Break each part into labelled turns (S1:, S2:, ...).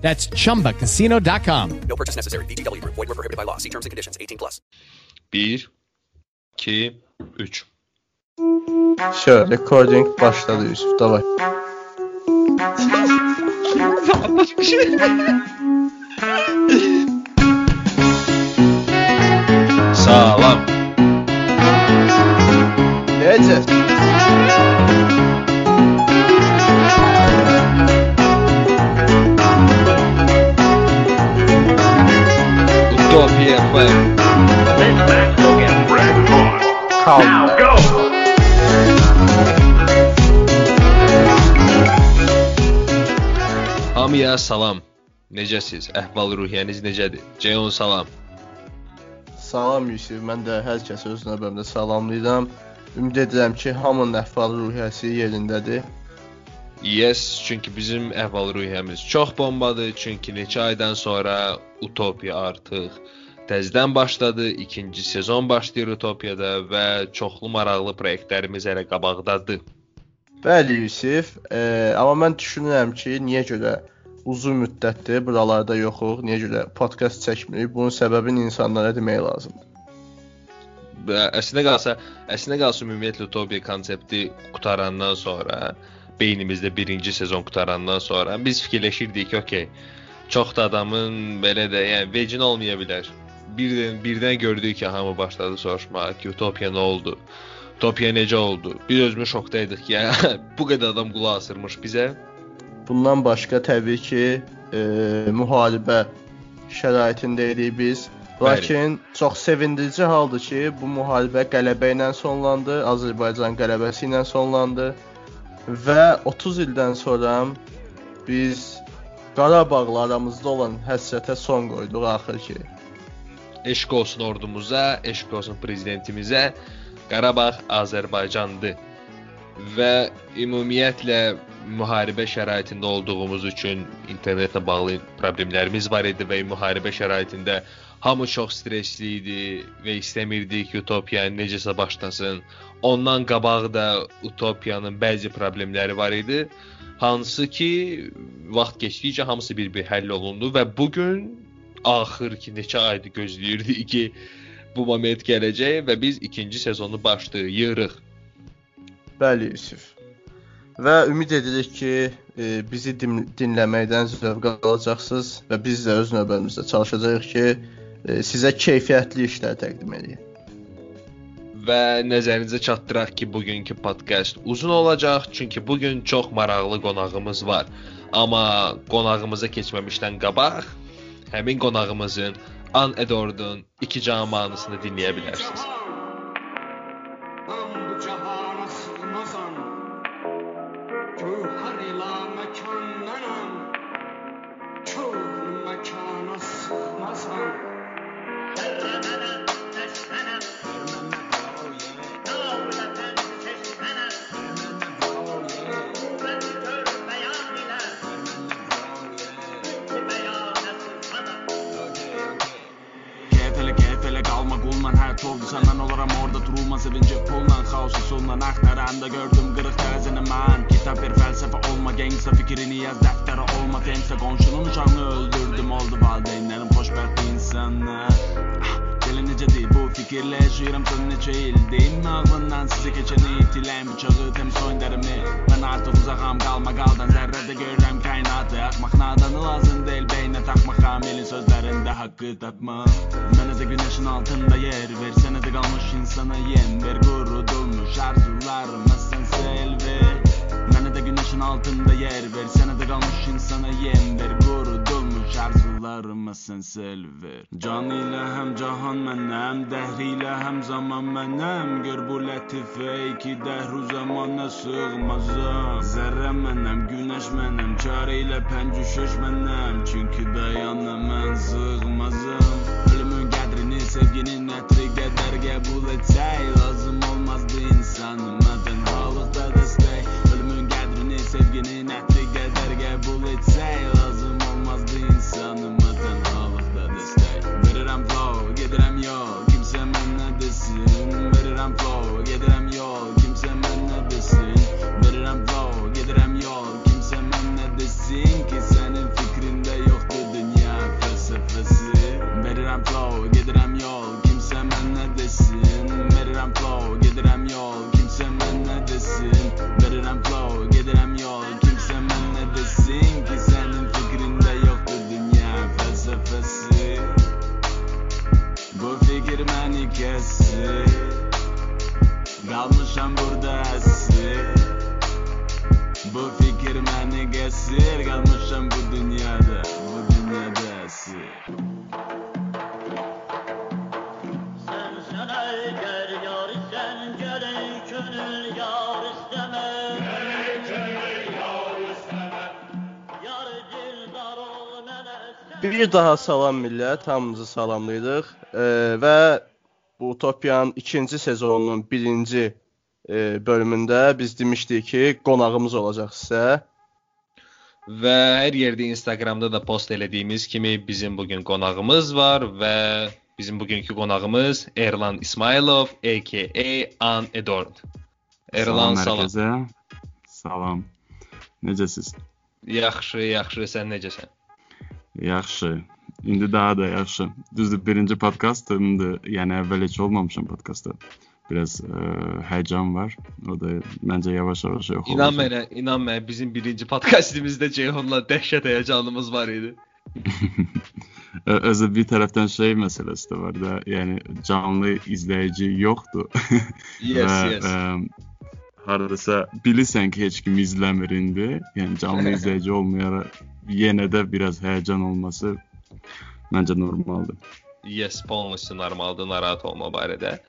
S1: That's chumbacasino.com.
S2: No purchase necessary. BGW. Group. Void were prohibited by law. See terms and conditions. 18 plus.
S3: 1 2 3
S4: Şöyle recording başladı Yusuf davay.
S3: Salam.
S4: Necə?
S3: Utopia FM.
S5: This match will get red hot.
S4: Kaldı.
S5: Now go!
S3: Hamıya salam. Necəsiz? Əhval-ruhiyyəniz necədir? Ceyon salam.
S4: Salam Yusuf, mən də hər kəsi öz növbəmdə salamlayıram. Ümid edirəm ki, hamının əhval-ruhiyyəsi yerindədir.
S3: Yes, çünki bizim əhval-ruhiyyəmiz çox bombadır. Çünki neçə aydan sonra Utopiya artıq təzədən başladı. İkinci sezon başlayır Utopiyada və çoxlu maraqlı layihələrimiz hələ qabaqdadır.
S4: Bəli Yusuf, e, amma mən düşünürəm ki, niyə görə uzun müddətdir buralarda yoxuq, niyə görə podkast çəkmirik? Bunun səbəbini insanlara demək lazımdır.
S3: Əslində qalsa, əslində qalsa ümumiyyətlə Utopiya konsepti qutarandan sonra, beynimizdə birinci sezon qutarandan sonra biz fikirləşirdik ki, okey, çox da adamın belə də, yəni vecin olmaya bilər. Birdən birdən gördük ki, hamı başladı soruşmağa ki, Utopiya nə oldu? Utopiya necə oldu? Biz özümüz şokdaydıq ki, yəni, bu qədər adam qulaq asırmış bizə.
S4: Bundan başqa təbii ki, e, müharibə şəraitindəyik biz.
S3: Bəli.
S4: Lakin çox sevindirici haldır ki, bu müharibə qələbə ilə sonlandı, Azərbaycan qələbəsi ilə sonlandı və 30 ildən sonra biz Qarabağla aramızda olan həsrətə son qoyduq axır ki.
S3: Eşq olsun ordumuza, eşq olsun prezidentimizə. Qarabağ Azərbaycandır. Və ümumiyyətlə müharibə şəraitində olduğumuz üçün internetlə bağlı problemlərimiz var idi və müharibə şəraitində hamı çox stressli idi və istəmirdik Utopiya necəsə başlasın. Ondan qabaq da Utopiyanın bəzi problemləri var idi. Hansı ki, vaxt keçdikcə hamısı bir-bir həll olundu və bu gün axır ki, neçə aydır gözləyirdik ki, bu moment gələcək və biz ikinci sezonu başlayırıq.
S4: Bəli Yusuf. Və ümid edirik ki, e, bizi din dinləməkdən zövq alacaqsınız və biz də öz növbəmizdə çalışacağıq ki, sizə keyfiyyətli işlər təqdim edək.
S3: Və nəzərinizə çatdıraq ki, bugünkü podkast uzun olacaq, çünki bu gün çox maraqlı qonağımız var. Amma qonağımıza keçməmişdən qabaq həmin qonağımızın An Edord'un 2 can mahnısını dinləyə bilərsiniz.
S6: Sənə də qalmış insana yem ver Qurudulmuş arzularıma sən sel ver. Can ilə həm cahan mənəm Dəhr ilə həm zaman mənəm Gör bu lətifə iki dəhru zamana sığmazam. Zərrə mənəm, günəş mənəm Çarə ilə pəncüşüş mənəm Çünki dayana mən sığmazam
S4: Bir daha salam millət, hamınızı salamlayırıq. E, və bu Utopiyanın ikinci sezonunun birinci e, bölümündə biz demişdik ki, qonağımız olacaq sizə.
S3: Və hər yerdə Instagramda da post elədiyimiz kimi bizim bu gün qonağımız var və bizim bugünkü qonağımız Erlan İsmailov aka An Edord. Erlan salam.
S7: herkese. Salam. Necəsiz?
S3: Yaxşı, yaxşı. Sən necəsən?
S7: Yaxşı. İndi daha da yaxşı. Düzdür, birinci podkastımdır. Yəni əvvəl heç olmamışam podkastda. Biraz ə, həyəcan var. O da məncə yavaş-yavaş yox
S3: İnan
S7: olacaq.
S3: mənə, inan mənə bizim birinci podkastımızda Ceyhunla dəhşət həyəcanımız var idi.
S7: Ö- Özü bir tərəfdən şey məsələsi də var da, yəni canlı izləyici yoxdur.
S3: Yes,
S7: Və,
S3: yes.
S7: ə, hardasa bilirsən ki, heç kim izləmir indi. Yəni canlı izləyici olmayaraq yenə də biraz həyəcan olması məncə normaldır.
S3: Yes, polностью normaldır, narahat olma barədə.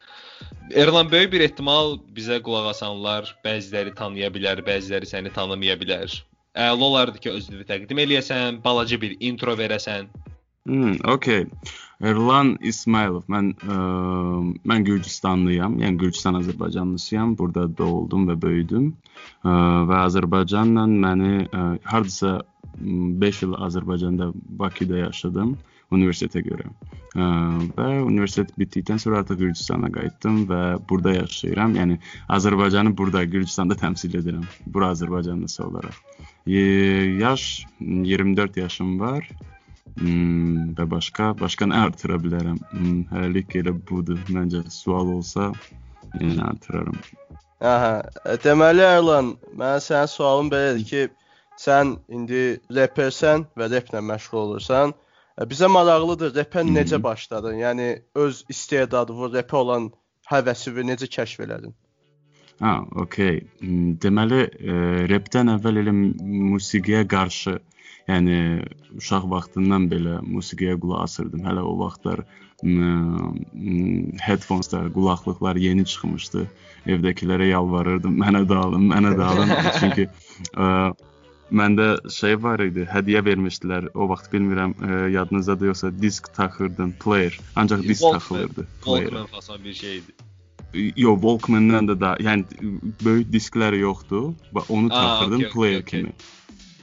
S3: Erlan böyük bir ehtimal bizə qulaq asanlar bəziləri tanıya bilər, bəziləri səni tanımaya bilər. Əla olardı ki, özünü təqdim eləyəsən, balaca bir intro verəsən.
S7: Hmm, okey. Erlan İsmailov. Mən ə, mən Gürcüstanlıyam. Yəni Gürcüstan Azərbaycanlısıyam. Burada doğuldum və böyüdüm. Ə, və Azərbaycanla məni ə, hardasa 5 il Azərbaycanda Bakıda yaşadım universitetə görə. Ə, və universitet bitdikdən sonra artıq Gürcüstana qayıtdım və burada yaşayıram. Yəni Azərbaycanı burada Gürcüstanda təmsil edirəm. Bura Azərbaycanlısı olaraq. Y- yaş 24 yaşım var. Hmm, və başqa başqa nə artıra bilərəm? Hmm, hələlik elə budur. Məncə sual olsa yenə artıraram.
S4: Aha, e, deməli Erlan, mənim sənin sualım belədir ki, sən indi repersən və replə məşğul olursan. E, Bizə maraqlıdır, repə necə başladın? Yəni öz istedadın, repə olan həvəsini necə kəşf elədin?
S7: Ha, okey. Hmm, Deməli, e, repdən əvvəl elə musiqiyə qarşı, yəni uşaq vaxtından belə musiqiyə qulaq asırdım. Hələ o vaxtlar headphones-lar, qulaqlıqlar yeni çıxmışdı. Evdəkilərə yalvarırdım, mənə də alın, mənə də alın. Çünki ə, məndə şey var idi, hədiyyə vermişdilər. O vaxt bilmirəm, ə, yadınızdadır yoxsa disk taxırdın, player. Ancaq disk
S3: Walkman,
S7: taxılırdı. player.
S3: Walkman fason bir şeydi.
S7: Yo, Walkman-dan da da, yəni böyük disklər yoxdur. Bax onu
S3: okey, okey,
S7: player
S3: okey.
S7: kimi.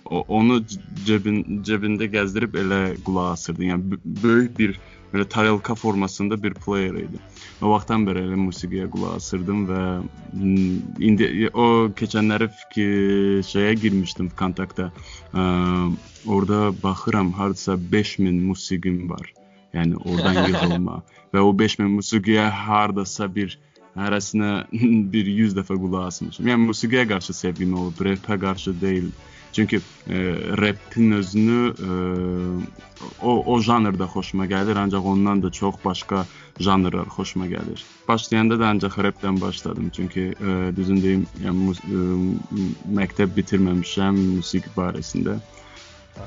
S7: O, onu cebin cebində gəzdirib elə qulaq asırdın. Yəni böyük bir belə tarelka formasında bir player idi. O vaxtdan bəri elə musiqiyə qulaq asırdım və indi o keçənləri fikir şeyə girmişdim kontaktda. Ə, orada baxıram hardasa 5000 musiqim var. Yəni oradan yığılma və o 5000 musiqiyə hardasa bir hərəsinə bir 100 dəfə qulaq asmışam. Yəni musiqiyə qarşı sevgim olub, repə qarşı deyil. Çünki e, rapin özünü e, o o janrda xoşuma gəlir, ancaq ondan da çox başqa janrlar xoşuma gəlir. Başlayanda da ancaq rapdən başladım. Çünki e, düzün deyim, yəni mus- e, m- məktəb bitirməmişəm musiqi barəsində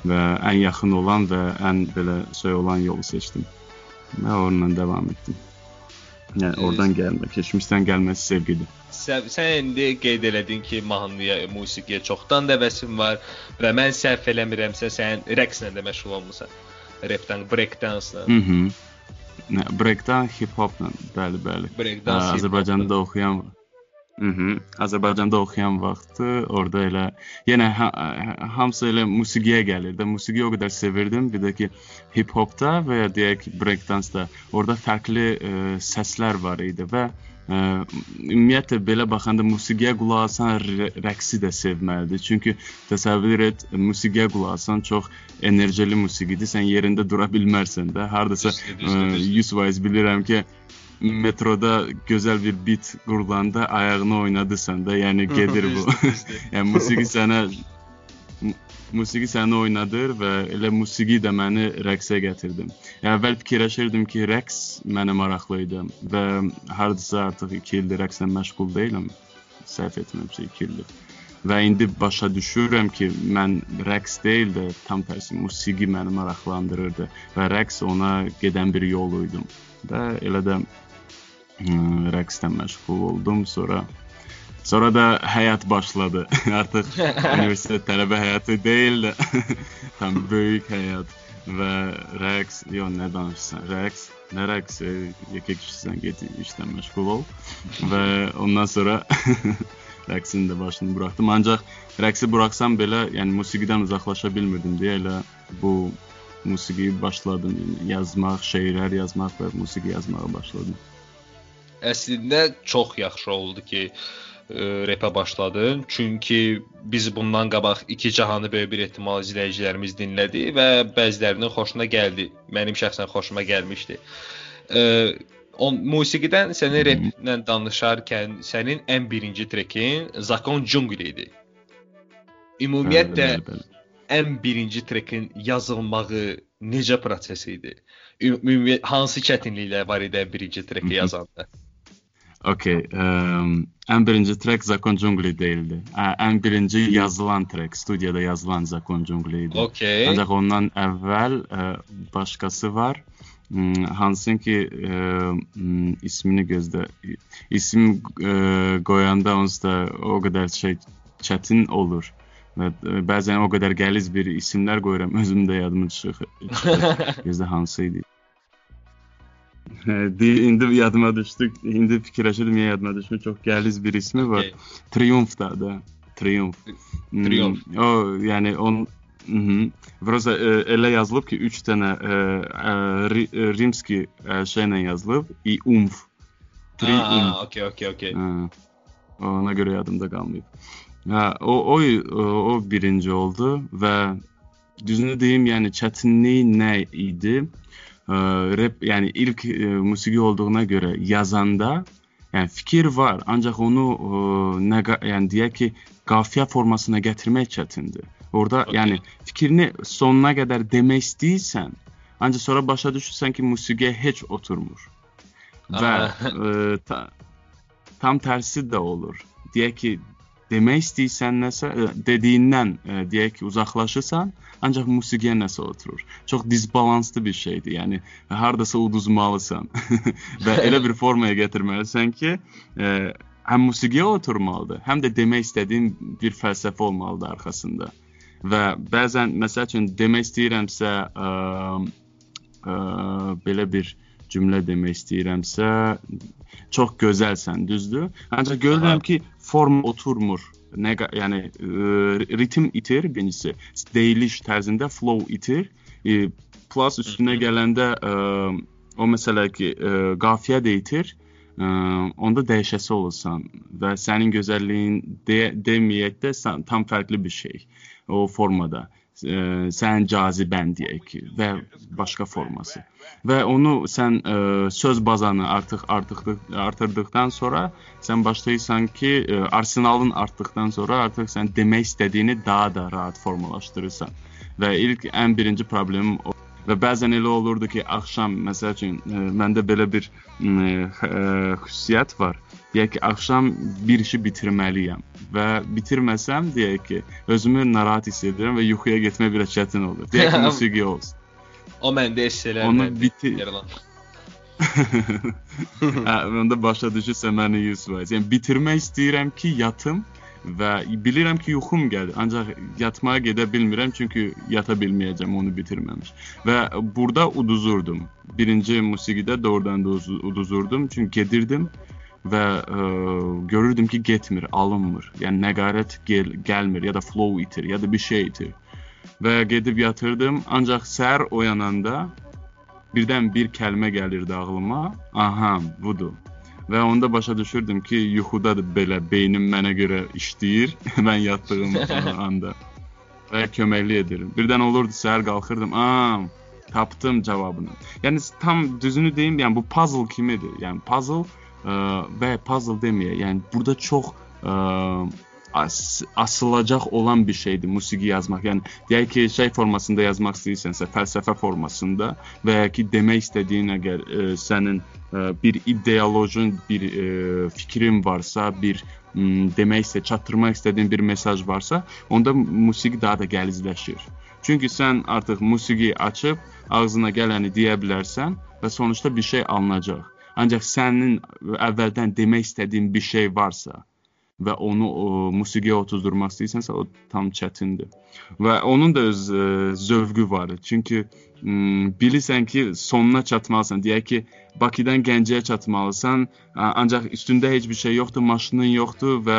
S7: və ən yaxın olan və ən belə şey olan yolu seçdim. Və onunla davam etdim. Yəni
S3: Ee,
S7: oradan gəlmə, keçmişdən gəlməsi sevgidir.
S3: Sən, sən indi qeyd elədin ki, mahnıya, musiqiyə çoxdan da həvəsin var və mən səhv eləmirəmsə sən rəqslə də məşğul olmusan. Rapdən, breakdance-la.
S7: Mhm. Nə, breakdan hip-hopla, bəli, bəli.
S3: Breakdance,
S7: Azərbaycanda oxuyan Mhm. Azərbaycanda oxuyan vaxtı orada elə yenə ha, ha- hamısı elə musiqiyə gəlir də. Musiqi o qədər sevirdim. Bir də ki hip-hopda və ya deyək breakdance-da orada fərqli ə, səslər var idi və ə, ümumiyyətlə belə baxanda musiqiyə qulaq asan rə- rəqsi də sevməlidir. Çünki təsəvvür et, musiqiyə qulaq asan çox enerjili musiqidir. Sən yerində dura bilmərsən də. Hardasa
S3: Düzdür, düzdür,
S7: ə,
S3: düzdür.
S7: 100% bilirəm ki metroda gözəl bir beat qurulanda ayağını oynadısan da, yəni gedir bu. yəni musiqi sənə musiqi səni oynadır və elə musiqi də məni rəqsə gətirdi. Yəni əvvəl fikirləşirdim ki, rəqs mənə maraqlı idi və hardasa artıq 2 ildir rəqslə məşğul deyiləm. Səhv etmirəmsə 2 ildir. Və indi başa düşürəm ki, mən rəqs deyil də tam tərsi musiqi məni maraqlandırırdı və rəqs ona gedən bir yol idi. Və elə də rəqslə məşğul oldum. Sonra Sonra da həyat başladı. Artıq universitet tələbə həyatı deyil tam böyük həyat və rəqs, yox nə danışırsan? Rəqs, nə rəqsi? Yekə kişisən get işdən məşğul ol və ondan sonra rəqsin də başını buraxdım. Ancaq rəqsi buraxsam belə, yəni musiqidən uzaqlaşa bilmirdim deyə elə bu musiqiyi başladım. Yəni, yazmaq, şeirlər yazmaq və musiqi yazmağa başladım.
S3: Əslində çox yaxşı oldu ki, ə, repə başladın. Çünki biz bundan qabaq iki cahanı böyük bir ehtimal izləyicilərimiz dinlədi və bəzilərinin xoşuna gəldi. Mənim şəxsən xoşuma gəlmişdi. Ə, on musiqidən səni replə danışarkən sənin ən birinci trekin Zakon Jungle idi. Ümumiyyətlə ən birinci trekin yazılmağı necə proses idi? Ümumiyyət hansı çətinliklər var idi birinci treki yazanda?
S7: Okey. em, ən birinci track Zakon Jungli değildi. Ə, Ən birinci yazılan track, studiyada yazılan Zakon Jungli idi.
S3: Okey.
S7: Ancaq ondan əvvəl ə, başqası var. Hansın ki ə, ismini gözlə. İsim ə, qoyanda onsuz da o qədər şey çətin olur. Və ə, bəzən o qədər qəliz bir isimlər qoyuram, özüm də yadıma çıxır. Gözlə hansı idi? Hə, di- İndi yadıma düşdü. İndi fikirləşirdim niyə yadıma düşmür. Çox qəliz bir ismi var.
S3: Okey.
S7: Triumf da da. Triumf. Hmm,
S3: Triumf.
S7: O yəni on Mhm. Vroza e, elə yazılıb ki 3 dənə e, e, ri, rimski şeylə yazılıb. I umf. Triumf.
S3: Okey, okey.
S7: Ha, ona görə yadımda qalmayıb. Ha, o o o, birinci oldu və düzünü deyim, yəni çətinliyi nə idi? Ə, rap, yəni ilk ə, musiqi olduğuna görə yazanda, yəni fikir var, ancaq onu ə, nə qa- yəni deyək ki, qafiyə formasına gətirmək çətindir. Orda
S3: Okey.
S7: yəni fikrini sonuna qədər demək istəyirsən, ancaq sonra başa düşürsən ki, musiqiyə heç oturmur. Və
S3: Aha.
S7: ə, ta, tam tərsi də olur. Deyək ki, demək istəyirsən nəsə, ə, dediyindən ə, deyək ki, uzaqlaşırsan, ancaq musiqiyə nəsə oturur. Çox disbalanslı bir şeydir. Yəni hardasa uduzmalısan və elə bir formaya gətirməlisən ki, ə, həm musiqiyə oturmalıdır, həm də demək istədiyin bir fəlsəfə olmalıdır arxasında. Və bəzən məsəl üçün demək istəyirəmsə, ə, ə, belə bir cümlə demək istəyirəmsə, çox gözəlsən, düzdür? Ancaq görürəm ki, forma oturmur. Nə yəni ə, ritm itir birincisi, deyiliş tərzində flow itir. E, plus üstünə gələndə ə, o məsələ ki, ə, qafiyə də itir. Ə, onda dəyişəsi olursan və sənin gözəlliyin de, deməyək də sən- tam fərqli bir şey o formada. Sənin cazibən deyək və başqa forması. Və onu sən ə, söz bazanı artıq artıq artırdıqdan sonra sən başlayırsan ki, ə, arsenalın artdıqdan sonra artıq sən demək istədiyini daha da rahat formalaşdırırsan. Və ilk ən birinci problemim o və bəzən elə olurdu ki, axşam məsəl üçün ə, məndə belə bir ə, ə, xüsusiyyət var. Deyək ki, axşam bir işi bitirməliyəm və bitirməsəm deyək ki, özümü narahat hiss edirəm və yuxuya getmək biraz çətin olur. Deyək ki, musiqi olsun.
S3: O məndə esselər,
S7: Onu
S3: məndə
S7: bitir- hə, onda başa düşürsə məni 100%. Yəni bitirmək istəyirəm ki, yatım və bilirəm ki, yuxum gəlir, ancaq yatmağa gedə bilmirəm çünki yata bilməyəcəm onu bitirməmiş. Və burada uduzurdum. Birinci musiqidə doğrudan da uz- uduzurdum çünki gedirdim və ə, görürdüm ki, getmir, alınmır. Yəni nəqarət gel gəlmir ya da flow itir ya da bir şey itir. Və gedib yatırdım, ancaq səhər oyananda birdən bir kəlmə gəlirdi ağlıma. Aha, budur. Və onda başa düşürdüm ki, yuxuda da belə beynim mənə görə işləyir mən yatdığım anda. Və köməklik edir. Birdən olurdu səhər qalxırdım, "A, tapdım cavabını." Yəni tam düzünü deyim, yəni bu puzzle kimidir. Yəni puzzle ə, və puzzle deməyə, yəni burada çox ə, as, asılacaq olan bir şeydir musiqi yazmaq. Yəni deyək ki, şey formasında yazmaq istəyirsənsə, fəlsəfə formasında və ya ki demək istədiyin əgər e, sənin e, bir ideolojin, bir e, fikrin varsa, bir m, demək istə, çatdırmaq istədiyin bir mesaj varsa, onda musiqi daha da gəlizləşir. Çünki sən artıq musiqi açıb ağzına gələni deyə bilərsən və sonuçta bir şey alınacaq. Ancaq sənin əvvəldən demək istədiyin bir şey varsa və onu o, musiqiyə otuzdurmaq istəyirsənsə, o tam çətindir. Və onun da öz ə, zövqü var. Çünki m, bilirsən ki, sonuna çatmalısan. Deyək ki, Bakıdan Gəncəyə çatmalısan, a- ancaq üstündə heç bir şey yoxdur, maşının yoxdur və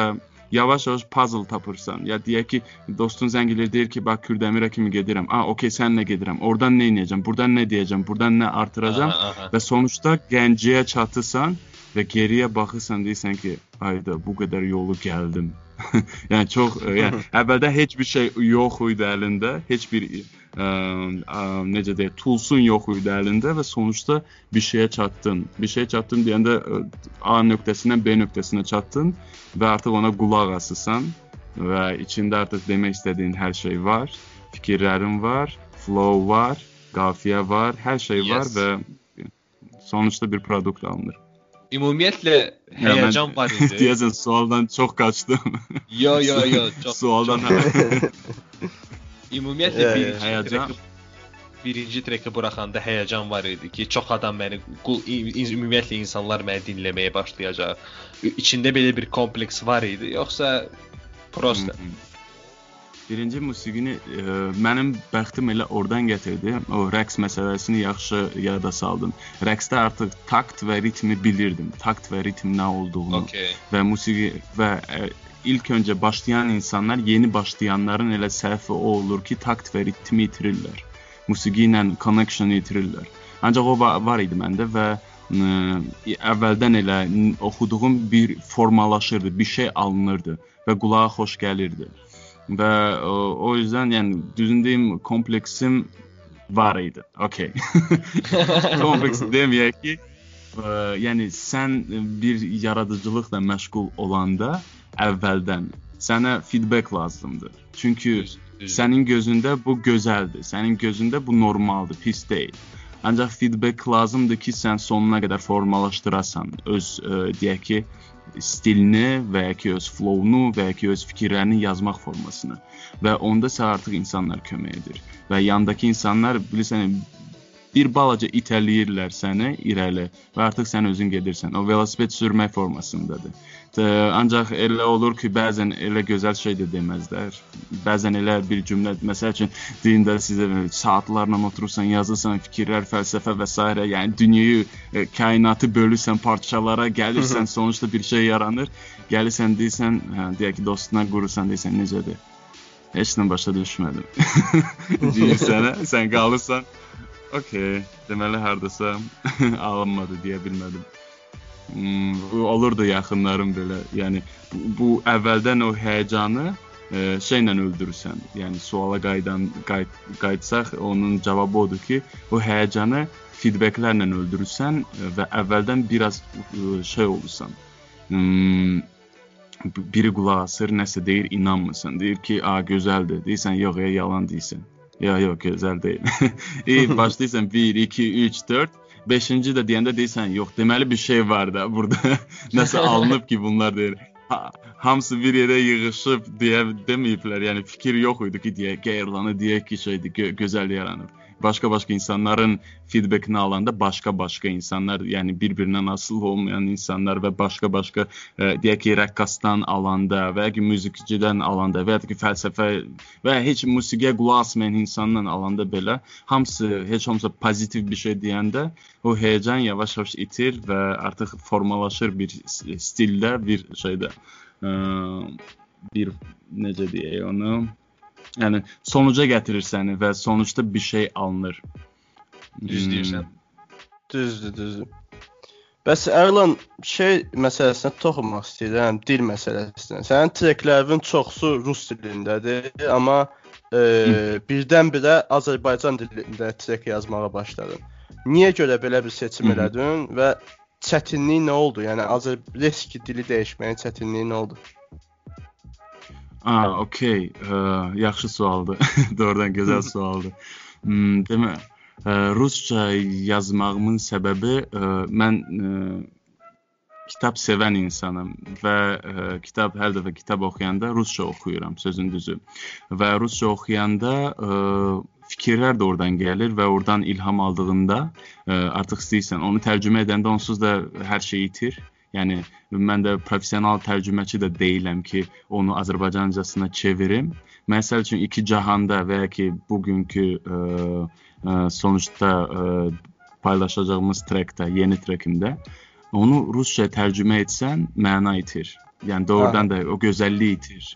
S7: yavaş-yavaş puzzle tapırsan. Ya deyək ki, dostun zəng edir, deyir ki, bax Kürdəmirə kimi gedirəm. A, okey, səninlə gedirəm. Oradan nə edəcəm? Buradan nə deyəcəm? Buradan nə artıracam?
S3: Aha, aha.
S7: Və sonuçta Gəncəyə çatırsan və geriyə baxırsan deyirsən ki, ayda bu qədər yolu gəldim. yəni çox e, yəni əvvəldə heç bir şey yox idi əlində, heç bir ə, ə, necə deyək, toolsun yox idi əlində və sonuçta bir şeyə çatdın. Bir şeyə çatdın deyəndə ə, A nöqtəsindən B nöqtəsinə çatdın və artıq ona qulaq asırsan və içində artıq demək istədiyin hər şey var, fikirlərin var, flow var, qafiyə var, hər şey var
S3: Yes.
S7: və sonuçta bir produkt alınır.
S3: Ümumiyyətlə həyəcan var idi.
S7: Deyəsən sualdan çox qaçdım.
S3: Yo yo yo çox
S7: sualdan
S3: Ümumiyyətlə
S4: Ya, ya,
S3: birinci
S7: həyəcan.
S3: treki birinci treki buraxanda həyəcan var idi ki, çox adam məni qul- i- i- ümumiyyətlə insanlar məni dinləməyə başlayacaq. Ü- İçində belə bir kompleks var idi, yoxsa prosta
S7: Birinci musiqini e, mənim bəxtim elə oradan gətirdi. O rəqs məsələsini yaxşı yada saldım. Rəqsdə artıq takt və ritmi bilirdim. Takt və ritm nə olduğunu
S3: Okay.
S7: və musiqi və ə, ilk öncə başlayan insanlar yeni başlayanların elə səhvi o olur ki, takt və ritmi itirirlər. Musiqi ilə connection itirirlər. Ancaq o va- var idi məndə və ə, əvvəldən elə oxuduğum bir formalaşırdı, bir şey alınırdı və qulağa xoş gəlirdi. Və o, o yüzden yəni düzün deyim kompleksim var idi. Okay. Kompleks deməyək ki, ə, yəni sən bir yaradıcılıqla məşğul olanda əvvəldən sənə feedback lazımdır. Çünki sənin gözündə bu gözəldir, sənin gözündə bu normaldır, pis deyil. Ancaq feedback lazımdır ki, sən sonuna qədər formalaşdırasan öz ə, deyək ki, stilini və ya ki öz flow-unu və ya ki öz fikirlərini yazmaq formasını və onda sən artıq insanlar kömək edir və yandakı insanlar bilirsən bir balaca itələyirlər səni irəli və artıq sən özün gedirsən. O velosiped sürmək formasındadır. T- Ancaq elə olur ki, bəzən elə gözəl şey də deməzlər. Bəzən elə bir cümlə, məsəl üçün deyində sizə saatlarla oturursan, yazırsan fikirlər, fəlsəfə və s. yəni dünyayı, e, kainatı bölürsən parçalara, gəlirsən, sonuçta bir şey yaranır. Gəlirsən deyirsən, hə, deyək ki, dostuna qurursan deyirsən necədir? Heç nə başa düşmədim. Deyir sənə, sən qalırsan. Okay, deməli hardasa alınmadı deyə bilmədim. Hmm, olurdu yaxınlarım belə. Yəni bu, bu əvvəldən o həyəcanı e, şeylə öldürürsən. Yəni suala qaydan qayıt, qayıtsaq onun cavabı odur ki, o həyəcanı feedbacklərlə öldürürsən e, və əvvəldən biraz e, şey olursan. Hmm, biri qulaq asır, nəsə deyir, inanmırsan. Deyir ki, "A, gözəldir." Deyirsən, "Yox, ya, yalan deyirsən." Ya, yox, gözəl deyil. İyi, başlayırsan 1 2 3 4 Beşinci də deyəndə deyirsən, yox, deməli bir şey var da burada. Nəsə alınıb ki, bunlar deyir. Ha, hamısı bir yerə yığılıb deyə deməyiblər. Yəni fikir yox idi ki, deyə qeyirlanı deyək ki, şeydir, gö gözəl yaranıb. Başqa-başqa insanların feedbackini alanda başqa-başqa insanlar, yəni bir-birindən asılı olmayan insanlar və başqa-başqa e, deyək ki, rəqqasdan alanda və ya ki, musiqiçidən alanda və ya ki, fəlsəfə və heç musiqiyə qulaq asmayan insandan alanda belə hamısı heç olmasa pozitiv bir şey deyəndə o həyəcan yavaş-yavaş itir və artıq formalaşır bir stildə, bir şeydə ə, bir necə deyək onu yəni sonuca gətirir səni və sonuçda bir şey alınır.
S3: Düz
S7: Hmm.
S3: deyirsən.
S4: Düzdür, düzdür. Bəs Ərlan şey məsələsinə toxunmaq istəyirəm, dil məsələsinə. Sənin treklərin çoxsu rus dilindədir, amma e, birdən-birə Azərbaycan dilində trek yazmağa başladın. Niyə görə belə bir seçim
S7: Hı -hı.
S4: elədin və çətinliyi nə oldu? Yəni Azərbaycan dili dəyişməyin çətinliyi nə oldu?
S7: Aa, okey. Yaxşı sualdır. Doğrudan gözəl sualdır. Hmm, demə, ə, rusca yazmağımın səbəbi ə, mən ə, kitab sevən insanam və ə, kitab hər dəfə kitab oxuyanda rusca oxuyuram, sözün düzü. Və rusca oxuyanda ə, fikirlər də oradan gəlir və oradan ilham aldığında ə, artıq istəyirsən onu tərcümə edəndə onsuz da hər şey itir. Yəni mən də professional tərcüməçi də deyiləm ki, onu Azərbaycancasına çevirim. Məsəl üçün iki cahanda və ya ki bugünkü ə, ə, sonuçda ə, paylaşacağımız trekdə, yeni trekimdə onu rusca tərcümə etsən məna itir. Yəni doğrudan da o gözəlliyi itir.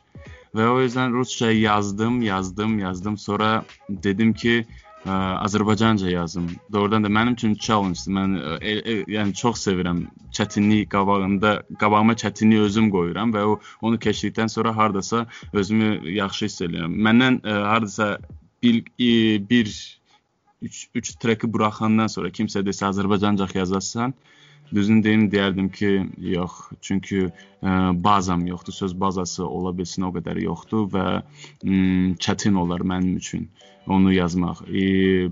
S7: Və o yüzden Rusça yazdım, yazdım, yazdım. Sonra dedim ki ə, Azərbaycanca yazım. Doğrudan da mənim üçün challenge-dir. Mən e, e, yəni çox sevirəm çətinlik qabağında, qabağıma çətinliyi özüm qoyuram və o onu keçdikdən sonra hardasa özümü yaxşı hiss edirəm. Məndən ə, hardasa bir e, bir 3 3 treki buraxandan sonra kimsə desə Azərbaycanca yazasan, Düzünü deyim deyərdim ki, yox. Çünki ə, bazam yoxdur, söz bazası ola bilsin o qədər yoxdur və ə, çətin olar mənim üçün onu yazmaq. E,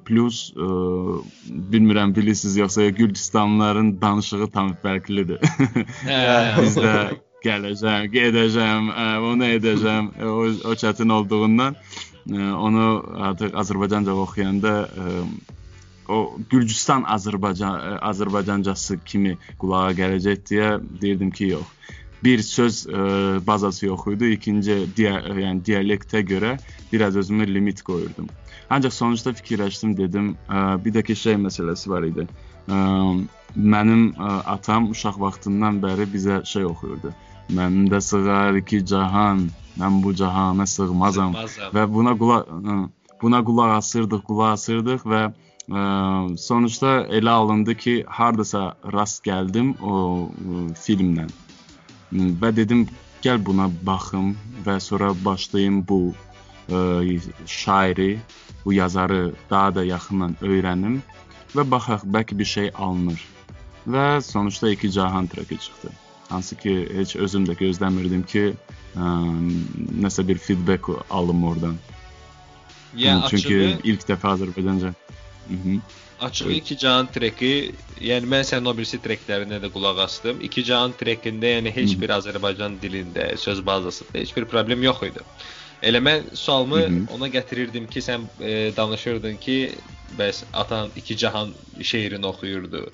S7: plus ə, bilmirəm bilirsiniz yoxsa Gürcüstanlıların danışığı tam fərqlidir. Bizdə gələcəm, gedəcəm, ə, onu edəcəm. O, o çətin olduğundan ə, onu artıq Azərbaycanca oxuyanda ə, o Gürcüstan Azərbaycan Azərbaycancası kimi qulağa gələcək deyə deyirdim ki, yox. Bir söz ə, bazası yox idi. İkinci dia yəni dialektə görə biraz özümə limit qoyurdum. Ancaq sonuçda fikirləşdim, dedim, ə, bir də ki şey məsələsi var idi. Ə, mənim ə, atam uşaq vaxtından bəri bizə şey oxuyurdu. Məndə sığar iki cahan, mən bu cahana sığmazam,
S3: Sığmazam.
S7: və buna qulaq buna qulaq asırdıq, qulaq asırdıq və Ə, sonuçta elə alındı ki, hardasa rast gəldim o ə, filmlə. Və dedim, gəl buna baxım və sonra başlayım bu ə, şairi, bu yazarı daha da yaxından öyrənim və baxaq bəlkə bir şey alınır. Və sonuçta iki cahan treki çıxdı. Hansı ki, heç özüm də gözləmirdim ki, ə, nəsə bir feedback alım oradan.
S3: Ya
S7: Çünki
S3: açığı,
S7: ilk dəfə Azərbaycanca.
S3: Açığı iki cahan treki, yəni mən sənin o birisi treklərinə də qulaq asdım. İki cahan trekində yəni heç
S7: Hı.
S3: bir Azərbaycan dilində, söz bazasında heç bir problem yox idi. Elə mən sualımı
S7: Hı -hı.
S3: ona gətirirdim ki, sən e, danışırdın ki, bəs atan iki cahan şeirini oxuyurdu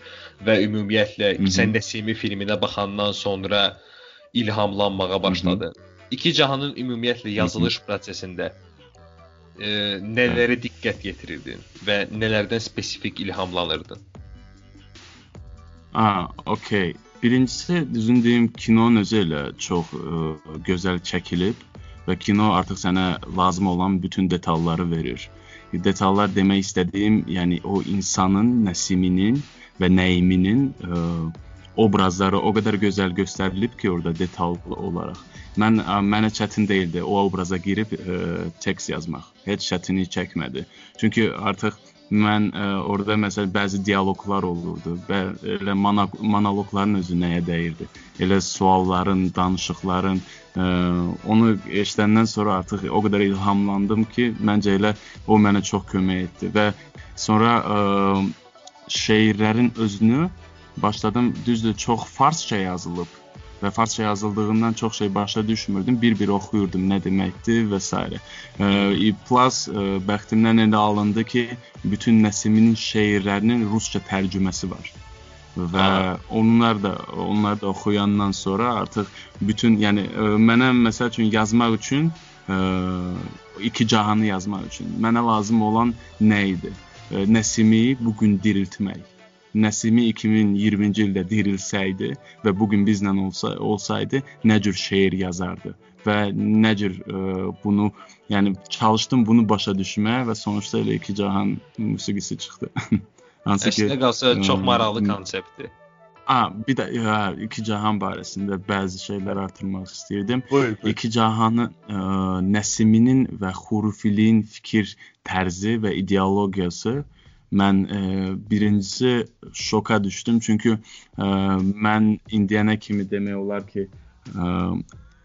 S3: və ümumiyyətlə
S7: Hı -hı.
S3: sən Nəsimi filminə baxandan sonra ilhamlanmağa başladın. İki cahanın ümumiyyətlə yazılış prosesində e, nələrə diqqət yetirirdin və nələrdən spesifik ilhamlanırdın?
S7: Aa, okey. Birincisi düzün deyim kinonun özü elə çox ə, gözəl çəkilib və kino artıq sənə lazım olan bütün detalları verir. Detallar demək istədiyim, yəni o insanın, Nəsiminin və Nəiminin ə, obrazları o qədər gözəl göstərilib ki, orada detallı olaraq. Mən mənə çətin deyildi o obraza girib ə, tekst yazmaq. Heç çətinlik çəkmədi. Çünki artıq mən ə, orada məsələn bəzi dialoqlar olurdu və elə monoloqların özü nəyə dəyirdi. Elə sualların, danışıqların ə, onu eşidəndən sonra artıq o qədər ilhamlandım ki, məncə elə o mənə çox kömək etdi və sonra ə, şeirlərin özünü başladım düzdür çox farsça yazılıb və farsça yazıldığından çox şey başa düşmürdüm. Bir-bir oxuyurdum nə deməkdir və s. Ə, plus ə, bəxtimdən elə alındı ki, bütün Nəsiminin şeirlərinin rusca tərcüməsi var. Və onlar da onlar da oxuyandan sonra artıq bütün yəni ə, mənə məsəl üçün yazmaq üçün ə, iki cahanı yazmaq üçün mənə lazım olan nə idi? Ə, Nəsimi bu gün diriltmək. Nəsimi 2020-ci ildə dirilsəydi və bu gün bizlə olsa olsaydı nə cür şeir yazardı və nə cür ə, bunu yəni çalışdım bunu başa düşməyə və sonuçta elə iki cahan musiqisi çıxdı. Hansı
S3: Əslində qalsa
S7: ə,
S3: çox maraqlı konseptdir.
S7: A, bir də hə, iki cahan barəsində bəzi şeylər artırmaq istəyirdim.
S4: Buyur, buyur.
S7: İki cahanı ə, Nəsiminin və Xurufiliyin fikir tərzi və ideologiyası mən ə, birincisi şoka düşdüm çünki ə, mən indiyənə kimi demək olar ki, ə,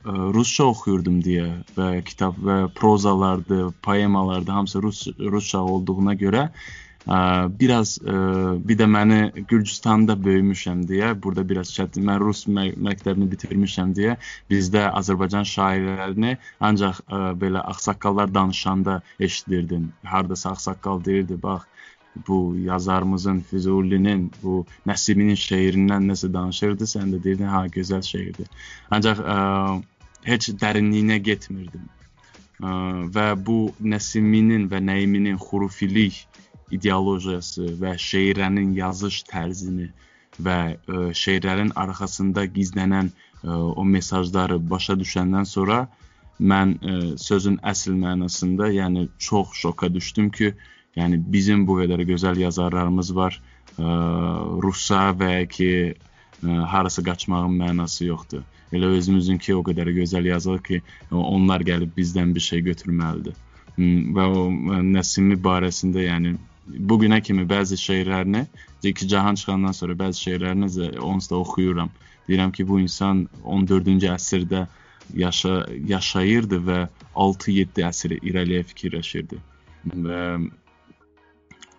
S7: ə, rusca oxuyurdum deyə və kitab və prozalardı, poemalardı hamısı rus rusca olduğuna görə ə, biraz ə, bir də məni Gürcüstanda böyümüşəm deyə, burada biraz çətin, mən rus mə məktəbini bitirmişəm deyə bizdə Azərbaycan şairlərini ancaq ə, belə ağsaqqallar danışanda eşidirdim. Hardasa ağsaqqal deyirdi, bax bu yazarımızın Füzulinin, bu Nəsiminin şeirindən nəsə danışırdı, sən də deyirdin, ha, gözəl şeirdir. Ancaq ə, heç dərinliyinə getmirdim. Ə, və bu Nəsiminin və Nəiminin xurufilik ideologiyası və şeirlərin yazış tərzini və ə, şeirlərin arxasında gizlənən ə, o mesajları başa düşəndən sonra mən ə, sözün əsl mənasında, yəni çox şoka düşdüm ki, Yəni bizim bu qədər gözəl yazarlarımız var. Ə, Rusa və ki ə, harasa qaçmağın mənası yoxdur. Elə özümüzünki o qədər gözəl yazılır ki, onlar gəlib bizdən bir şey götürməlidir. Və o Nəsimi barəsində yəni bu günə kimi bəzi şeirlərini, iki cahan çıxandan sonra bəzi şeirlərini onsuz da oxuyuram. Deyirəm ki, bu insan 14-cü əsrdə yaşa yaşayırdı və 6-7 əsr irəliyə fikirləşirdi. Və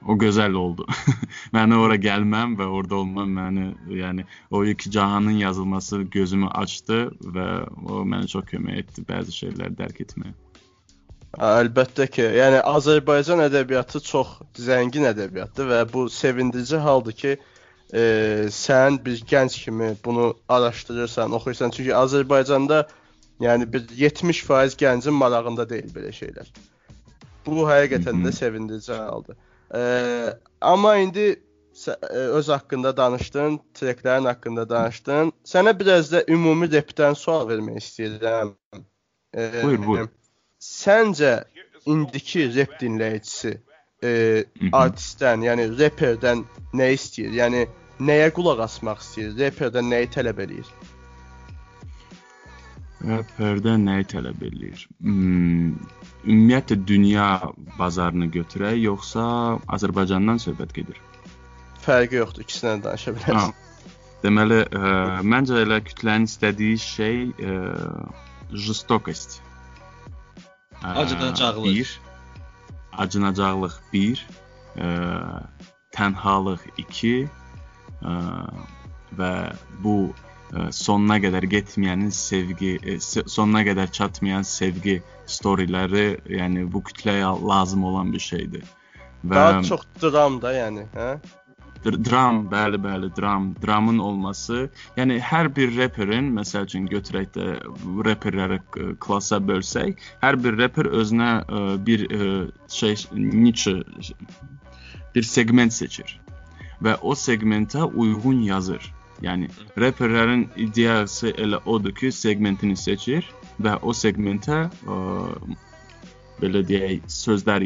S7: o gözəl oldu. məni ora gəlməm və orada olmam məni, yəni o iki cahanın yazılması gözümü açdı və o mənə çox kömək etdi bəzi şeyləri dərk etməyə.
S4: Əlbəttə ki, yəni Azərbaycan ədəbiyyatı çox zəngin ədəbiyyatdır və bu sevindirici haldır ki, e, sən bir gənc kimi bunu araşdırırsan, oxuyursan. Çünki Azərbaycanda yəni bir 70% gəncin marağında deyil belə şeylər. Bu həqiqətən də sevindirici haldır. Ə, amma indi ə, öz haqqında danışdın, treklərin haqqında danışdın. Sənə biraz da ümumi repdən sual vermək istəyirəm.
S7: Ə, buyur, buyur.
S4: Səncə indiki rep dinləyicisi ə, artistdən, yəni reperdən nə istəyir? Yəni nəyə qulaq asmaq istəyir? Reperdən nəyi tələb eləyir?
S7: Rəperdən nəyi tələb eləyir? Hmm, ümumiyyətlə dünya bazarını götürək, yoxsa Azərbaycandan söhbət gedir?
S4: Fərqi yoxdur, ikisindən danışa bilərsiniz.
S7: Deməli, ə, məncə elə kütlənin istədiyi şey ə, jstokost.
S3: Acınacaqlıq.
S7: Bir, acınacaqlıq 1, ə, tənhalıq 2 ə, və bu sonuna qədər getməyənin sevgi, sonuna qədər çatmayan sevgi storyləri, yəni bu kütləyə lazım olan bir şeydir.
S4: Və daha çox dram da, yəni, hə?
S7: Dram, bəli, bəli, dram, dramın olması. Yəni hər bir reperin, məsəl üçün götürək də reperləri klassa bölsək, hər bir reper özünə bir şey niche bir segment seçir və o segmentə uyğun yazır. Yəni reperlərin ideyası elə odur ki, segmentini seçir və o segmentə ə, belə deyək,